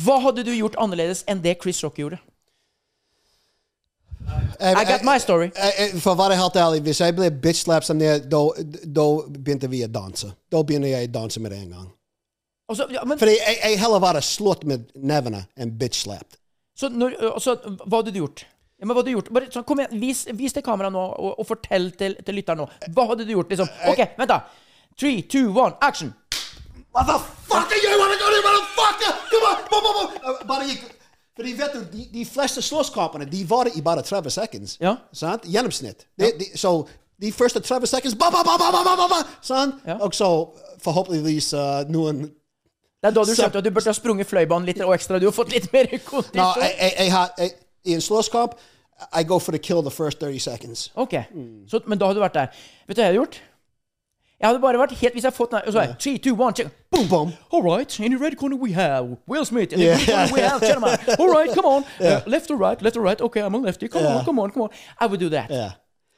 Hva hadde du gjort annerledes enn det Chris Rock gjorde? I got my story. Jeg- jeg- For å være helt ærlig, hvis jeg ble bitch-slapped som det, da begynte vi å danse. Da begynte jeg å danse med det en gang. Altså, ja, men, Fordi jeg, jeg heller var slått med nevene enn bitch-slapped. så når, så hva hadde du gjort? Ja, men hva hadde du gjort? Bare, sånn, kom igjen, vis, vis til kameraet nå, og, og fortell til, til lytteren nå. Hva hadde du gjort? liksom? Eh, OK, vent, da. Three, two, one, action! Motherfucker, you wanna go there, motherfucker! Come on, come on, come on! Bare gikk... Fordi vet du, de, de fleste slåsskampene de varer i bare 30 seconds. Ja. Sant? Gjennomsnitt. De, ja. de, så de første 30 seconds ba, ba, ba, ba, ba, ba, ba, Sant? Ja. Og så forhåpentligvis uh, noen Det er da du skjønte at du burde ha sprunget fløibanen litt og ekstra. Du har fått litt mer kondisjon. No, jeg, jeg, jeg, har, jeg, i en slåsskamp I go for the kill the first 30 seconds. Ok, så, men da hadde du vært der. Vet du hva jeg hadde gjort? Jeg hadde bare vært helt Hvis jeg hadde fått den så er three, two, one, check. Boom, boom. All right, in the red corner we have Will Smith. In the red corner we have gentlemen. All right, come on. Uh, left or right, left or right. Okay, I'm a lefty. Come on, come on, come on. I would do that. Ja.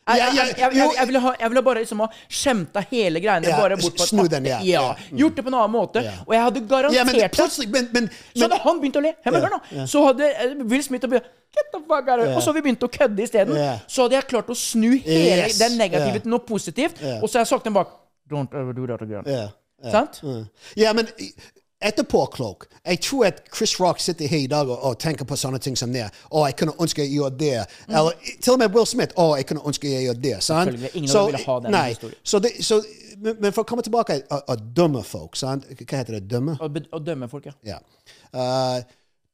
Jeg, jeg, jeg, jeg, ville ha, ville bare liksom ha skjemta hele greiene yeah, bare bort på snu den, yeah, ja. Mm. Gjort det på en annen måte. Yeah. Og jeg hadde garantert det. men, Så hadde han begynt å le, Hemmeligere nå, så hadde eh, Will Smith begynt Get the fuck out. Og så hadde vi begynt å kødde isteden. Så hadde jeg klart å snu hele Yes. den negative til noe positivt, og så har jeg sagt den bak Don't ever do that again. Sant? Ja, men etterpåklok. Jeg tror at Chris Rock sitter her i dag og, og tenker på sånne ting som det. Å, jeg kunne ønske jeg gjorde det. Eller til og med Will Smith. Å, jeg kunne ønske jeg gjorde det. Sant? Ingen av ville ha den nei. historien. Så det, så, men, men for å komme tilbake og, og dømme folk sant? Hva heter det? Dømme? Å, å dømme folk, ja. Ja. Uh,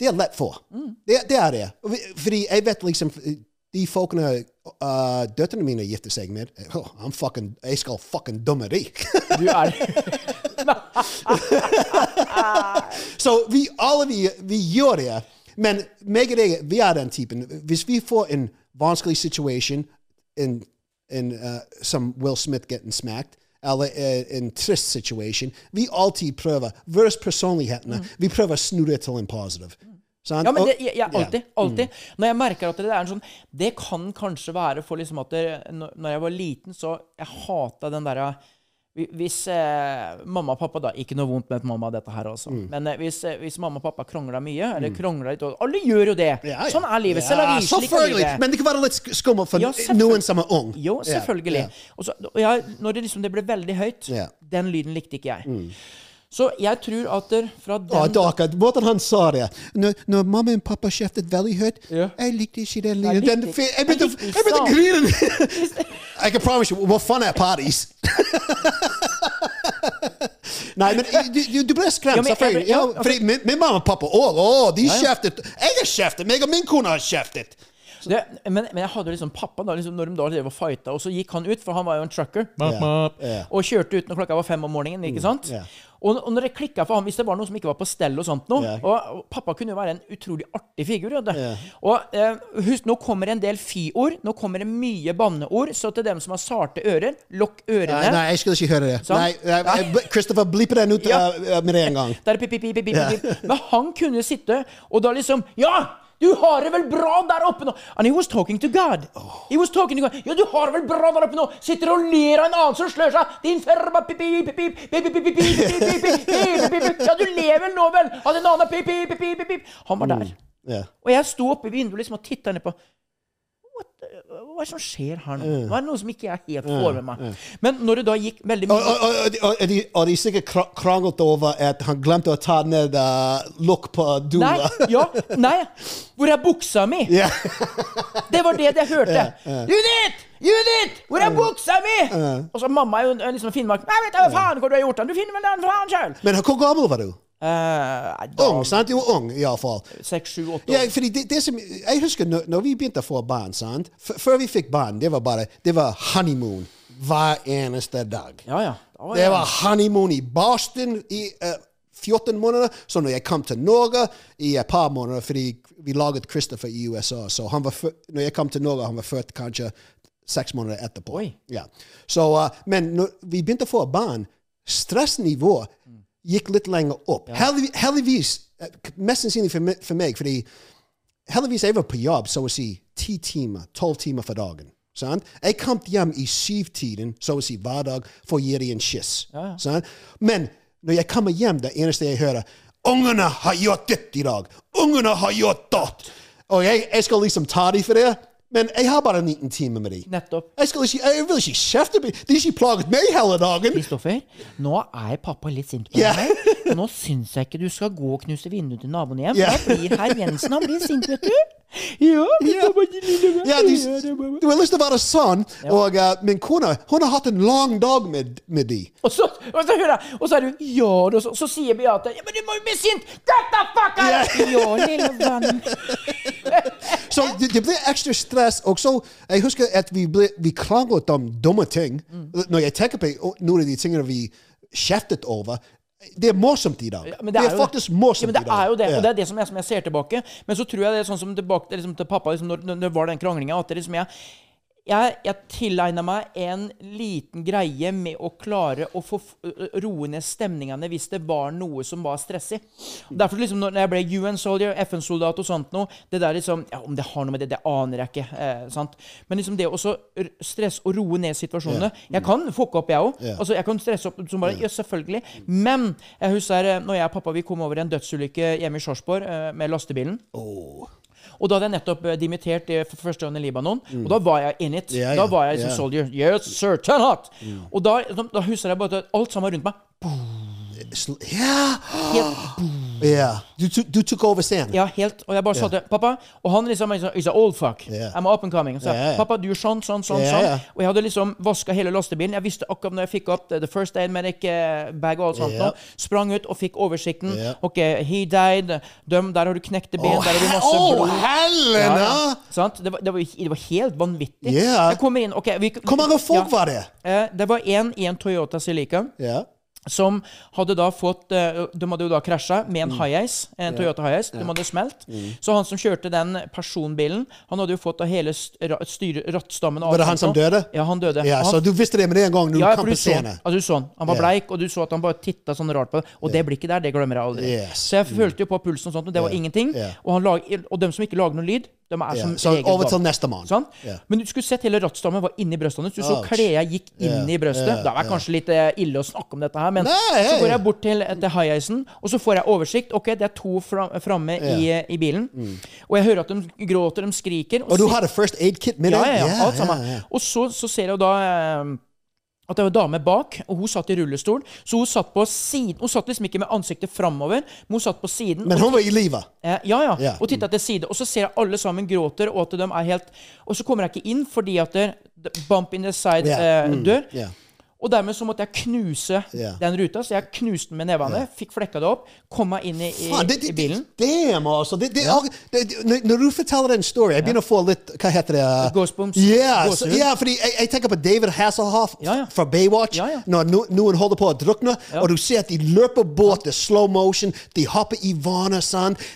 det er lett for. Mm. Det, det er det. Fordi jeg vet liksom De folkene uh, døtrene mine gifter seg med oh, I'm fucking, Jeg skal fucking dømme de. Du er Så vi alle vi, vi gjør det. Men meg og deg, vi er den typen. Hvis vi får en vanskelig situasjon, en, en, uh, som Will Smith getting smacked, eller uh, en trist situasjon vi alltid prøver Våre personlighetene, vi prøver å snu det til en positiv. Sånn. Ja, men det, jeg, jeg, alltid. Alltid. Når jeg merker at det er en sånn Det kan kanskje være for liksom at det, når jeg var liten, så Jeg hata den derre hvis eh, mamma og pappa da Ikke noe vondt med mamma, dette her også. Mm. Men eh, hvis, eh, hvis mamma og pappa krangler mye, eller krangla litt Alle gjør jo det! Ja, ja. Sånn er livet. Ja, selvfølgelig. livet. Men det kan være litt sk- skummelt for noen som er ung. Jo, selvfølgelig. ja. Og så, og når det liksom det ble veldig høyt, den lyden likte ikke jeg. Så jeg tror at der, fra den oh, dere, Hvordan han sa det Når, når mamma og pappa kjeftet veldig høyt Ja. Jeg likte ikke den. Den- Jeg begynte å grine. jeg kan promise you, hvor fun er parties. Nei, men du, du, ble skremt, selvfølgelig. ja, Ja, altså- min, min mamma og pappa å, å, de kjeftet. Jeg har kjeftet. Meg og min kone har kjeftet. Det, men, men jeg hadde liksom pappa da, liksom, når de da drev og fighta, og så gikk han ut, for han var jo en trucker, yeah. ja. og kjørte ut når klokka var fem om morgenen. ikke sant? ja. Og, og når det klikka for ham, hvis det var noe som ikke var på stell og sånt noe yeah. og, og pappa kunne jo være en utrolig artig figur. Og eh, husk, nå kommer det en del fi-ord. Nå kommer det mye banneord. Så til dem som har sarte ører, lokk ørene. Nei, nei, jeg skulle ikke høre det. Sånn? Nei, nei, nei, Christopher, blipp den ut Ja. uh, med en gang. Der er pip, pip, pip, pip, pip, pip. Men han kunne sitte og da liksom Ja! Du har det vel bra der oppe nå? And he was talking to God. He was talking to God. Ja, du har det vel bra der oppe nå? Sitter og ler av en annen som slør seg. Din ferma Ja, du lever nå, vel? Av den andre pip, pip, pip, pip. Han var der. Og jeg sto oppe i vinduet liksom og titta ned på hva er det som skjer her nå? Hva er det noe som ikke jeg helt får med meg? Men når det da gikk veldig mye og, og, og, og, de, de sikkert kranglet over at han glemte å ta ned uh, lokk på Nei, ja, nei. Hvor er buksa mi? Yeah. Det var det jeg hørte. Judith! Judith! Hvor er buksa mi? Og så mamma er jo liksom Finnmark. Jeg vet da faen hva du har gjort. den! Du finner vel den faen sjøl. Men hvor gammel var du? Uh, Ung, sant? Du var ung, iallfall. Seks, sju, åtte Ja, år. fordi det, det som, jeg husker når, når vi begynte å få barn, sant? F før vi fikk barn, det var bare det var honeymoon hver eneste dag. Ja, ja. Oh, var Det var honeymoon i Boston i uh, 14 måneder. Så når jeg kom til Norge i et par måneder, fordi vi laget Christopher i USA, så han var når jeg kom til Norge, han var født kanskje seks måneder etterpå. Oi. Ja. Så, uh, men når vi begynte å få barn, stressnivået gikk litt lenger opp. Heldig, heldigvis, uh, mest sannsynlig for, for meg, fordi heldigvis jeg var på jobb så å si ti timer, tolv timer for dagen. Sant? Jeg kom hjem i syvtiden, så å si hver dag, for å gi dem en kyss. Ja. Men når jeg kommer hjem, det eneste jeg hører Ungene har gjort ditt i dag! Ungene har gjort datt! Og jeg, jeg skal liksom ta dem for det, men jeg har bare en liten time med dem. Nettopp. Jeg, skal ikke, jeg vil ikke kjefte på dem. De har ikke plaget meg hele dagen. Kristoffer, nå er pappa litt sint på yeah. deg. Nå syns jeg ikke du skal gå og knuse vinduet til naboen hjem. Yeah. Da blir herr Jensen han blir sint, vet du. Ja, Ja. de, har lyst til å være sånn. Og uh, min kone hun har hatt en lang dag med, med de. Og så, og så hører jeg, og så er du Ja, og så, så sier Beate Ja, men du må jo bli sint! Get the fuck out! Ja. Lille venn. Så det, det ble ekstra stress. Og så, jeg husker at vi, ble, vi kranglet om dumme ting. Når jeg tenker på noen av de tingene vi kjeftet over, det er morsomt i dag. Ja, det, det, er er faktisk morsomt ja, men det er jo det, og det er det som jeg, som jeg ser tilbake. Men så tror jeg det er sånn som tilbake til, liksom, til pappa liksom, når, når det var den kranglinga, at det liksom jeg jeg, jeg tilegna meg en liten greie med å klare å få roe ned stemningene hvis det var noe som var stressig. Derfor liksom når jeg ble UN-soldier, FN-soldat og sånt noe det der liksom, ja, Om det har noe med det, det aner jeg ikke. Eh, sant? Men liksom det å stresse og roe ned situasjonene Jeg kan fucke opp, jeg òg. Altså, jeg kan stresse opp som bare, ja, selvfølgelig. Men jeg husker eh, når jeg og pappa vi kom over en dødsulykke hjemme i Sjorsborg eh, med lastebilen. Og da hadde jeg nettopp eh, dimittert eh, for første gang i Libanon. Og da var jeg in it. Yeah, Da var jeg som. Mm. soldier. Yes, sir, turn out! Og da, da, da husker jeg bare at alt sammen rundt meg Yeah. helt, Yeah. Du, du tok over scenen. Ja, helt. Og jeg bare sa til pappa Og han liksom He's an old fuck. I'm up and coming. Så. Pappa, du gjør sånn, sånn, sånn. Sånn. Og jeg hadde liksom vaska hele lastebilen. Jeg visste akkurat når jeg fikk opp the, the first aid medic eh, bag og alt sånt. Nå. Sprang ut og fikk oversikten. OK, he died. Døm, der har du knekte ben. Å, der har du masse blod. Helena! Ja, ja. Sant? Det, var, det, var, det var helt vanvittig. Jeg kommer inn ok, vi, Hvor mange folk var det? Eh, det var en i en Toyota Celica. Ja. Som hadde da fått eh, De hadde jo da krasja med Mm. en Hi-Ace, en Toyota Hi-Ace. De hadde smelt. Så han som kjørte den personbilen, han hadde jo fått av hele st- styre, rattstammen Var det han som døde? Ja, han døde. Ja, så du visste det med en gang du ja, kan på scenen? altså, du så han. Han var bleik, og du så at han bare titta sånn rart på det. Og det blikket der, det glemmer jeg aldri. Yes. Så jeg følte jo på pulsen og sånt, men det var Ja. ingenting. Og, han lag, og dem som ikke lager noe lyd, de er som Så regel over til neste mann. Sant? Ja. Men du skulle sett hele rattstammen var inni brøstet hans. Du så Ouch. klærne gikk inn yeah. i brøstet. Yeah. Det var kanskje litt eh, ille å snakke om dette her, men Nei, så går jeg bort til, til high-icen, og så får jeg oversikt. Ok, det er to fra, framme i, i bilen. Og jeg hører at de gråter, de skriker. Og du si- hadde first aid kit med deg? ja, ja, alt sammen. Og så, så ser jeg jo da eh, at det var en dame bak, og hun satt i rullestol. Så hun satt på siden Hun satt liksom ikke med ansiktet framover, men hun satt på siden. Men hun var i live? Eh, ja, ja. Yeah. Og titta til side. Og så ser jeg alle sammen gråter, og at de er helt Og så kommer jeg ikke inn fordi at det bump in the side yeah. eh, Mm. dør. Ja. Og dermed så måtte jeg knuse yeah. den ruta, så jeg knuste den med nevene. Fikk flekka det opp, kom meg inn i, i, Faen, det, i det, bilen. Damn, altså. Det, det, når- du forteller den storyen, jeg begynner å få litt Hva heter det? Ghostbombs. Ja, så, Gåsehud. ja fordi jeg, jeg tenker på David Hasselhoff Ja, ja. fra Baywatch. Ja, ja. Når no, noen holder på å drukne, og du ser at de løper båt, det er slow motion, de hopper i vannet.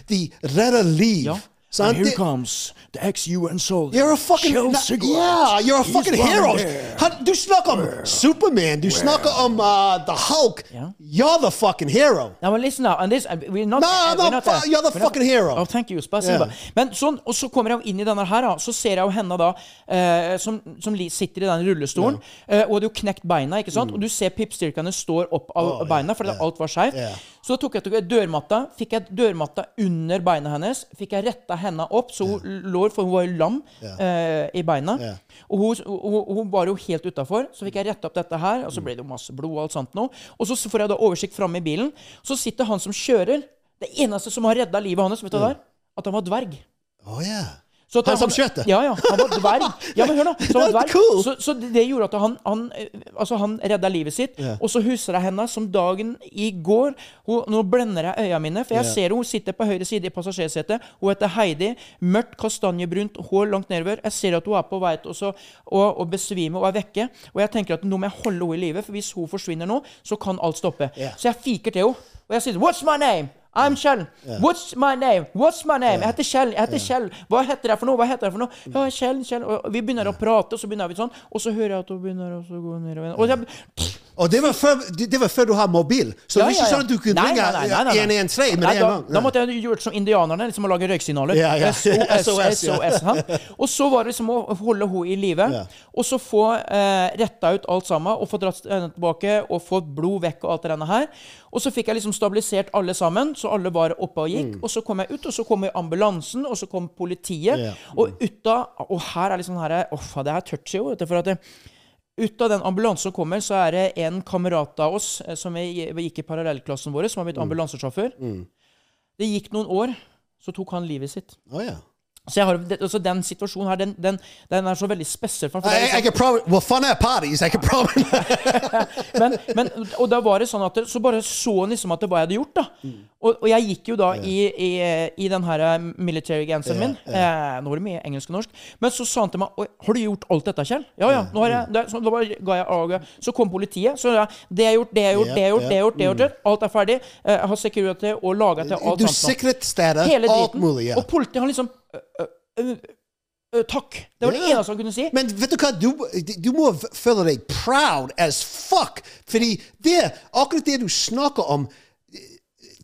De redder liv. Ja. here Det- comes the ex-UN soldier. You're a fucking Yeah, you're a fucking hero. Han, du snakker om Superman. Du snakker om uh, The Hulk. Yeah. You're the fucking hero. Now, well, listen now, and this, uh, we're not, No, uh, no, not, uh, you're the not- fucking hero. Oh, thank you. Yeah. Men sånn, og så kommer jeg inn i denne her, så ser jeg jo henne da, eh, som, som sitter i den rullestolen, yeah. og hadde jo knekt beina, ikke sant? Og du ser pipstyrkene står opp av Oh, beina, fordi yeah, alt var skjevt. Yeah. Så tok jeg tok jeg dørmatta, fikk jeg dørmatta under beina hennes, fikk jeg retta henda opp, så hun lå, for hun var jo lam eh, i beina. Yeah. Og hun, hun, hun var jo helt utafor. Så fikk jeg retta opp dette her, og så ble det jo masse blod og alt sånt noe. Og så får jeg da oversikt framme i bilen. Så sitter han som kjører. Det eneste som har redda livet hans, vet du hva det er? At han var dverg. Oh, yeah. Så han, Han som skjøt det? Ja, ja. Han var dverg. Ja, men hør nå. Så, cool. så, så det gjorde at han, han, altså han redda livet sitt. Yeah. Og så husker jeg henne som dagen i går. Hun, nå blender jeg øynene mine, for jeg yeah. ser. Hun sitter på høyre side i passasjersetet. Hun heter Heidi. Mørkt kastanjebrunt hår langt nedover. Jeg ser at hun er på vei til å- å besvime og er vekke. Og jeg tenker at nå må jeg holde henne i live, for hvis hun forsvinner nå, så kan alt stoppe. Yeah. Så jeg fiker til henne. Og jeg sier 'What's my name?' I'm Kjell. What's my name? What's my name? Jeg heter Kjell. Jeg heter Kjell. Hva heter jeg for noe? Hva heter jeg for noe? Ja, Kjell, Kjell. Og vi begynner å prate, og så begynner vi sånn. Og så hører jeg at hun begynner å gå nedover. Og jeg, Og det var, før, det var før du har mobil. Så det var ikke sånn at du kunne ringe nei, nei, nei, nei, nei. 113 med en gang. Da måtte jeg gjort som indianerne, liksom å lage røyksignaler. Ja, ja. SOS, SOS, ja. SOS. Og så var det liksom å holde henne i live, Ja. og så få eh, retta ut alt sammen, og få dratt henne tilbake, og få blod vekk og alt det her. Og så fikk jeg liksom stabilisert alle sammen, så alle var oppe og gikk. Og så kom jeg ut, og så kom ambulansen, og så kom politiet. Mm. Og ut av Og her er liksom her Åh, det er touchy jo, for at det, ut av den ambulansen som kommer, så er det en kamerat av oss eh, som gikk i parallellklassen vår, som har blitt ambulansesjåfør. Det gikk noen år, så tok han livet sitt. Oh, yeah. Så jeg har, altså den situasjonen her, den, den, den er så veldig spesiell. For, det er liksom- Well, fun at parties. I can men, men, og da var det sånn at Så bare så han liksom at det hva jeg hadde gjort. da Mm. og, og jeg gikk jo da i, i, i den her eh, military genseren min. Eh, nå var det mye engelsk og norsk. Men så sa han til meg «Oi, Har du gjort alt dette, Kjell? Ja, ja. nå har jeg det, så, Da bare ga jeg av. Så kom politiet. Så ja, det gjort, det er gjort, det er gjort, det er gjort. det er gjort, det er gjort. Alt er ferdig. Eh, Jeg har security og laga til alt Du sikret stedet. Hele Alt mulig. Ja. Og politiet har liksom øh, øh, øh, «Ø, takk. Det var det eneste han kunne si. Men vet du hva, du, du må føle deg proud as fuck. Fordi det, akkurat det du snakker om,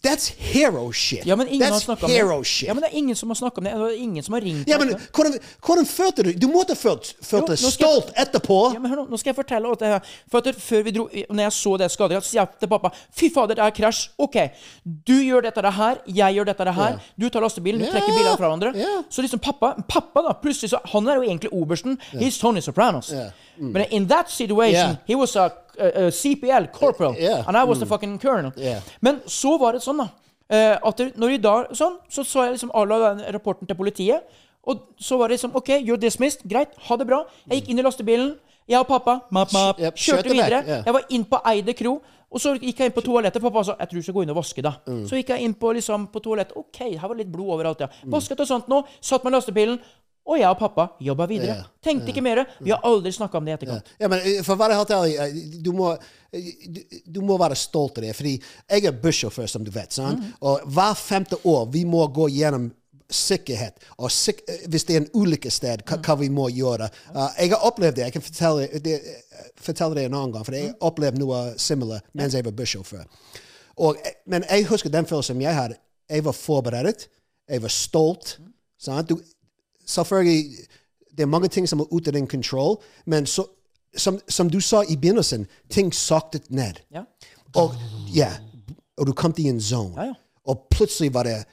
that's hero shit. Ja, men ingen har that's hero shit. Ja, men det er ingen som har snakket om det. Det er ingen som har ringt Ja, men hvordan, hvordan følte du? Du måtte følt, følt deg stolt etterpå. Ja, men hør nå, nå skal jeg fortelle alt det her. For før vi dro, når jeg så det skadet, så sier jeg til pappa Fy fader, det er krasj. OK, du gjør dette det her, jeg gjør dette det her. Du tar lastebilen, du trekker bilene fra hverandre. Yeah. Så liksom pappa Pappa da, plutselig så Han er jo egentlig obersten. He's Tony Sopranos. Men in that situation, Yeah. he was a, a, a CPL, corporal, Yeah. and I was the fucking colonel. Yeah. Men så var det sånn, da. eh, at når de da sånn, så så jeg liksom avla den rapporten til politiet. Og så var det liksom OK, you're dismissed. Greit, ha det bra. Jeg gikk inn i lastebilen. Jeg og pappa map, map, Yep, kjørte kjørte videre. Yeah. Jeg var inn på Eide kro. Og så gikk jeg inn på toalettet. Pappa sa jeg tror du skal gå inn og vaske deg. Mm. Så gikk jeg inn på, liksom, på toalettet. OK, her var litt blod overalt, ja. Vasket og sånt nå. Satt meg i lastebilen. Og jeg og pappa jobba videre. Ja, Tenkte ikke mer. Vi har aldri snakka om det i etterkant. Ja, men eh, for å være helt ærlig, eh, du må, eh, du, du må være stolt av det. Fordi jeg er bussjåfør, som du vet. Mm. Og hver femte år vi må gå gjennom sikkerhet. Og sik hvis det er en ulykkessted, hva, hva vi må gjøre. Uh, jeg har opplevd det. Jeg kan fortelle det, fortelle det en annen gang. For jeg har opplevd noe similar mens jeg var bussjåfør. Men jeg husker den følelsen jeg hadde. Jeg var forberedt. Jeg var stolt. sant? Du, selvfølgelig det er mange ting som er ute av din kontroll, men så, som, som du sa i begynnelsen, ting saktet ned. Ja. Og, ja, og du kom til en zone. Ja, ja. Og plutselig var det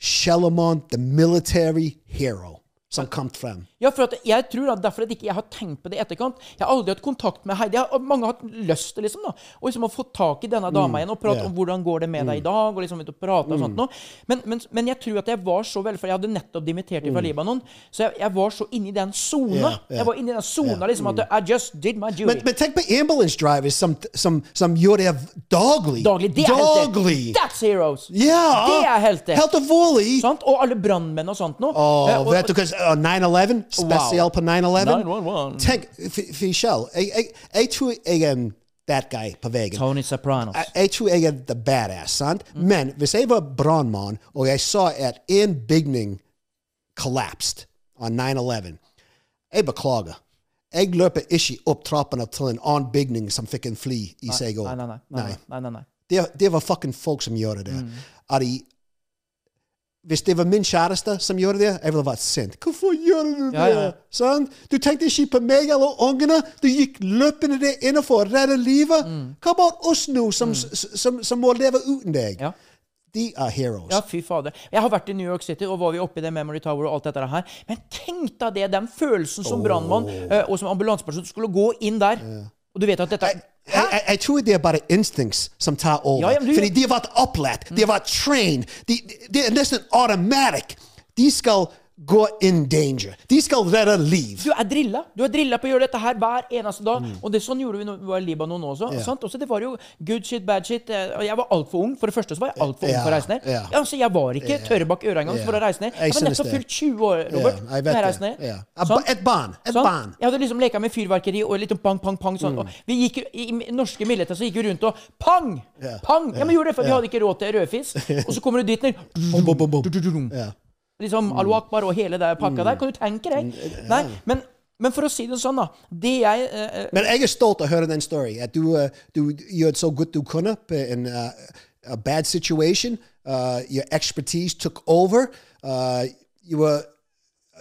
Shellamon, the military hero, som kom frem. Ja, for jeg tror at derfor at ikke jeg ikke har tenkt på det i etterkant. Jeg har aldri hatt kontakt med Heidi. Har, mange har hatt lyst liksom da, og liksom å få tak i denne dama mm. igjen og prate yeah. om hvordan går det med deg i mm. dag. og liksom og prate og sånt mm. noe. Men, men, men, jeg tror at jeg var så vel For Jeg hadde nettopp dimittert fra mm. Libanon. Så jeg, jeg var så inni den sona. Yeah, yeah. Jeg var inni den sona liksom at I just did my duty. Men, men tenk på ambulance drivers som, som, som gjør det daglig. Daglig, Det er daglig. helter. That's heroes. Yeah. Det er helter. Helt alvorlig. Og alle brannmenn og sånt noe. Oh, og, vet du hva, 9-11 special for på 9-11. 9-11. Tænk, Fischel, A2 igen that guy på. Tony Sopranos. A2 er the badass, sant? Men hvis jeg var brandmann, og jeg at in bygning collapsed on 9-11, Klager. beklager. Jeg løper ikke opp trappene til en annen bygning som fikk en fly i No, no, no. nei. nei. nei, nei, fucking folk som gjorde det. Mm. Hvis det var min kjæreste som gjorde det, jeg ville vært sint. Hvorfor gjør du det? Ja, ja. Sånn? Du tenkte ikke på meg eller ungene. Du gikk løpende der inne for å redde livet. Hva med oss nå, som, mm. som, som må leve uten deg? Ja. De er heroes. Ja, fy fader. Jeg har vært i New York City, og var vi oppe i det Memory Tower og alt dette her. Men tenk deg det, den følelsen som brannmann eh, og som ambulanseperson skulle gå inn der. Og du vet at dette Jeg, jeg, jeg tror det er bare instincts som tar over. Ja, du- Fordi de har vært opplært, de har vært trained. De, det er nesten automatic. De skal gå in danger. De skal være liv. Du er drilla. Du er drilla på å gjøre dette her hver eneste dag. Og det sånn gjorde vi når vi var i Libanon også. Yeah. Også det var jo good shit, bad shit. eh, jeg var altfor ung. For det første så var jeg altfor ung for å reise ned. Yeah. altså, jeg var ikke tørre bak øra engang for å reise ned. Jeg var nettopp fylt 20 år, Robert. Jeg vet jeg reiste ned. Ja. Et barn. Et sånn? barn. Jeg hadde liksom leka med fyrverkeri og litt pang, pang, pang. Sånn. Og vi gikk, I norske militær så gikk vi rundt og pang! Pang! Ja, men gjorde det, for vi hadde ikke råd til rødfisk. Og så kommer du dit ned Liksom Allahu akbar og hele den pakka der. Kan du tenke deg? Nei, men, men for å si det sånn, da. Det jeg eh, Men jeg er stolt av å høre den storyen. At du, uh, du gjør så godt du kunne på en uh, a bad situation. Uh, your expertise took over. Uh, you were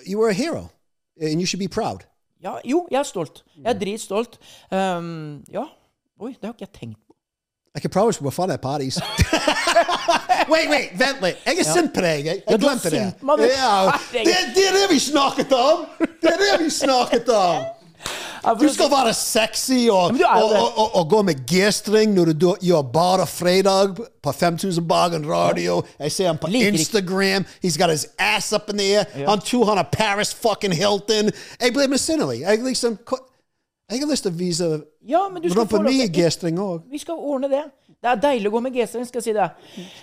you were a hero, and you should be proud. Ja, jo, jeg er stolt. Jeg er dritstolt. Um, ja. Oi, det har ikke jeg tenkt I can promise we're fun at parties. wait, wait, vent litt. Jeg er sint på deg. Jeg, Ja, jeg du er glemte det. sint, mann. Ja, Herregud. det, det er det vi snakket om! Det er det vi snakket om! Du å skal være sexy og, men du jo og, det. og, og, og gå med G-string når du do- gjør bare fredag på 5000 Bagen radio. Jeg ser ham på Liker Instagram. He's got his ass up in the air. Han tror han er Paris fucking Hilton. Jeg ble misunnelig. Jeg liksom Jeg har lyst til å vise Ja, men du skal rumpa mi i G-string òg. Vi skal ordne det. Det er deilig å gå med G-streng, skal jeg si det.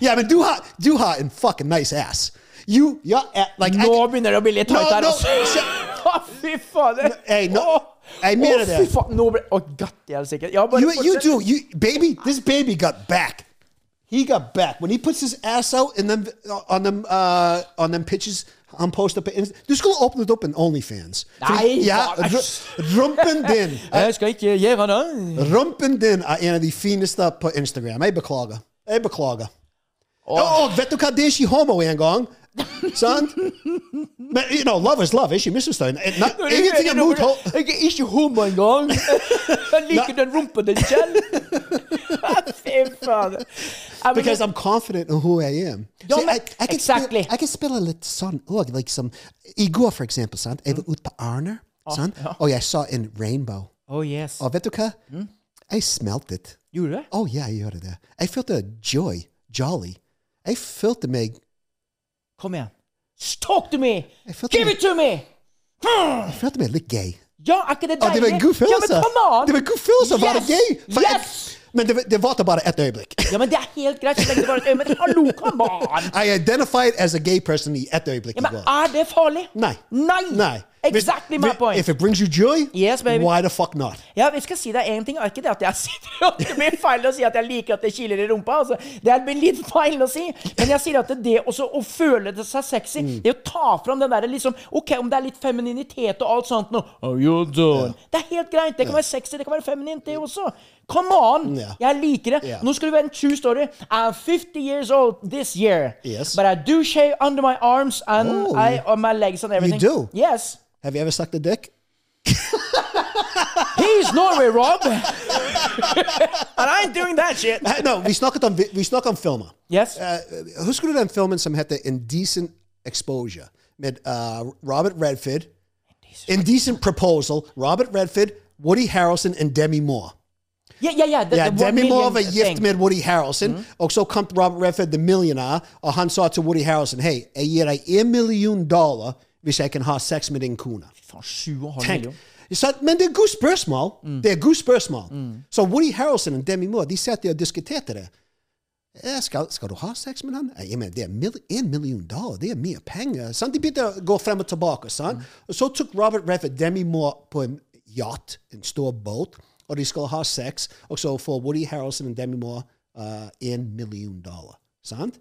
Ja, men du har, du har en fucking nice ass. You, at, like, Nå I- begynner det å bli litt No, tight her, no, altså. shit. Fy fader. Hey, no. Å, Jeg mener det. Nå ble Å, gatti helsike. You, you do. You baby, this baby got back. He got back when he puts his ass out in them on them uh, on them pitches. Han postet på Insta Du skulle åpnet opp en Onlyfans. Nei, ja, Rumpen din Jeg skal ikke gjøre det. Rumpen din er en av de fineste på Instagram. Jeg beklager. Jeg beklager. Og vet du hva? Det er ikke homo engang. Sant? Men you know, love is love. Ikke misforstå. Ingenting er mot Jeg er ikke homo engang. Jeg liker den rumpa din, Kjell. Fy faen. Ja, men- Because I'm confident in who I am. Ja, Så men- jeg, jeg, kan exactly. spille, jeg kan spille litt sånn òg. Liksom, I går, for eksempel, sant? jeg var ute på Arner, sant? og jeg så en rainbow. Oh yes. Og vet du hva? Jeg smeltet. Gjorde du det? Å ja, jeg gjorde det. Jeg følte joy. Jolly. Jeg følte meg Kom igjen. Talk to me! Jeg følte Give meg- it to me! Jeg følte meg litt gay. Ja, er ikke det Å, deilig? det var en god Ja, følelse! men come on! Det var en god følelse å være Yes! gay! For jeg- Yes! Men det, det varte bare ett øyeblikk. Ja, men det er helt greit så lenge det var et øyeblikk. Hallo, come on! I identified as a gay person i ett øyeblikk Ja, men er det farlig? Nei. Nei! Nei. Exactly my point. If it brings you joy, Yes, baby. why the fuck not? Ja, vi skal si deg en ting. Er ikke det at jeg sitter og Det blir feil å si at jeg liker at det kiler i rumpa. Altså. Det blir litt feil å si. Men jeg sier at det, det også å føle det seg sexy, Mm. det å ta fram den derre liksom Ok, om det er litt femininitet og alt sånt noe How you doing? Det er helt greit. Det kan være sexy, det kan være feminint, det også. Come on! Yeah. Jeg liker det. Yeah. Nå skal det være en true story. I'm 50 years old this year. Yes. But I do shave under my arms and Oh. I, on my legs and everything. You do? Yes. Have you ever sucked a dick? He's Norway, Rob. and I ain't doing that shit. Eh, No, vi snakket om, vi snakket om filmer. Yes. Uh, husker du den filmen som heter Indecent Exposure? Med uh, Robert Redford. Indecent Proposal. Robert Redford, Woody Harrelson and Demi Moore. Ja, yeah, yeah. the- yeah, the Demi Moore var gift med Woody Harrelson, og så kom Robert Redford, the millionaire, og han sa til Woody Harrelson, hei, jeg gir deg en million dollar hvis jeg kan ha sex med din kone. Faen, sju og en million. Men det er gode spørsmål. Det er gode spørsmål. Så Woody Harrelson og Demi Moore de satt der og diskuterte det. Skal, skal du ha sex med han? Jeg mener, det er mil, en million dollar. Det er mye penger. Sant? De begynte å gå frem og tilbake. Sant? Og så tok Robert Redford Demi Moore på en yacht, en stor båt, og de skal ha sex. Og så får Woody Harrelson og Demi Moore uh, en million dollar. Sant?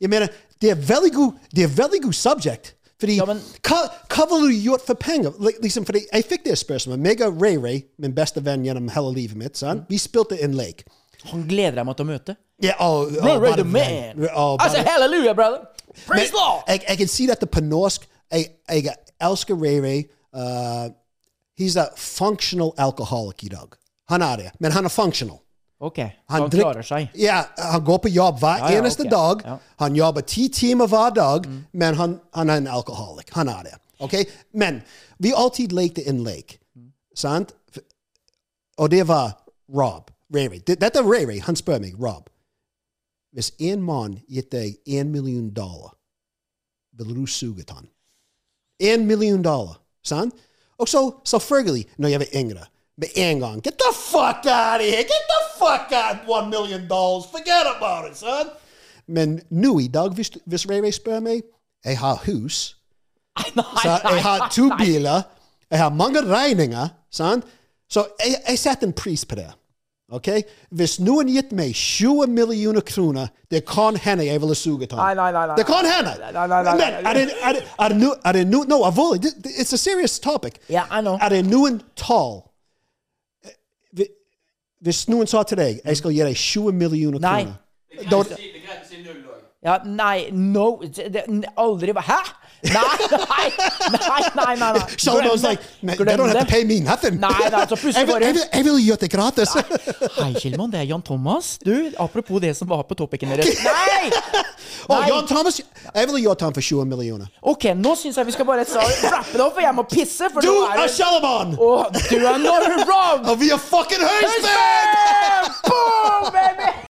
Jeg mener, det er veldig god, det er veldig god subject. Fordi, Ja, men- hva, hva ville du gjort for penger? Li- Liksom, fordi jeg fikk det spørsmålet. Meg og Ray Ray, min beste venn gjennom hele livet mitt, sant? vi spilte en lek. Han gleder deg meg til å møte. Yeah, oh, oh, Ray Ray the venn. man. Oh, I say hallelujah, brother. Praise Men Lord. Jeg, jeg kan si dette på norsk. Jeg, jeg elsker Ray Ray. Uh, he's a functional alcoholic i dag. Han er det, men han er functional. Ok, så Han, han drikk- klarer seg. Ja, han går på jobb hver Ja, ja, eneste ok. dag. Ja. Han jobber ti timer hver dag, men han, han er en alkoholik. Han er det. ok? Men vi alltid lekte en lek. Sant? Og det var Rob. Ray Ray. Det- Dette er Ray Ray. Han spør meg, Rob, hvis en mann gitt deg en million dollar, ville du suget han? En million dollar. Sant? Og så, selvfølgelig, når jeg var yngre, med en gang Get the fuck out of here! Get the fuck out! One million dollars! Forget about it, son! Men nå i dag, hvis, hvis Ray Ray spør meg Jeg har hus. Nei, Så jeg har to biler. Jeg har mange regninger. Sant? Så jeg, jeg setter en pris på det. Ok? Hvis noen gitt meg 20 millioner kroner, det kan hende jeg ville suget ham. Nei, nei, nei, nei. Det kan hende! Nei, nei, nei, nei, Men er det, er det, er det, no, er det no, no, alvorlig. It's a serious topic. Yeah, I know. Er det noen tall Hvis noen sa til deg jeg skal gi deg 20 millioner kroner Nei. kroner da- Ja, nei, no det, det, Aldri Hæ? Nei, nei, nei, nei, nei, nei. Sheldon was like, "Man, they don't have to pay me nothing. Nei, nei, så plutselig jeg, vil, jeg, vil, jeg vil gjøre det gratis. Hei, Kjellmann, det er Jan Thomas. Du, apropos det som var på topicen deres. Nei! oh, Jan Thomas, jeg vil gjøre det for 20 millioner. Ok, nå syns jeg vi skal bare rappe det opp, for jeg må pisse. For Du nå er er! Å, du er Norway Rob! Og vi er fucking Høystein! Boom, baby!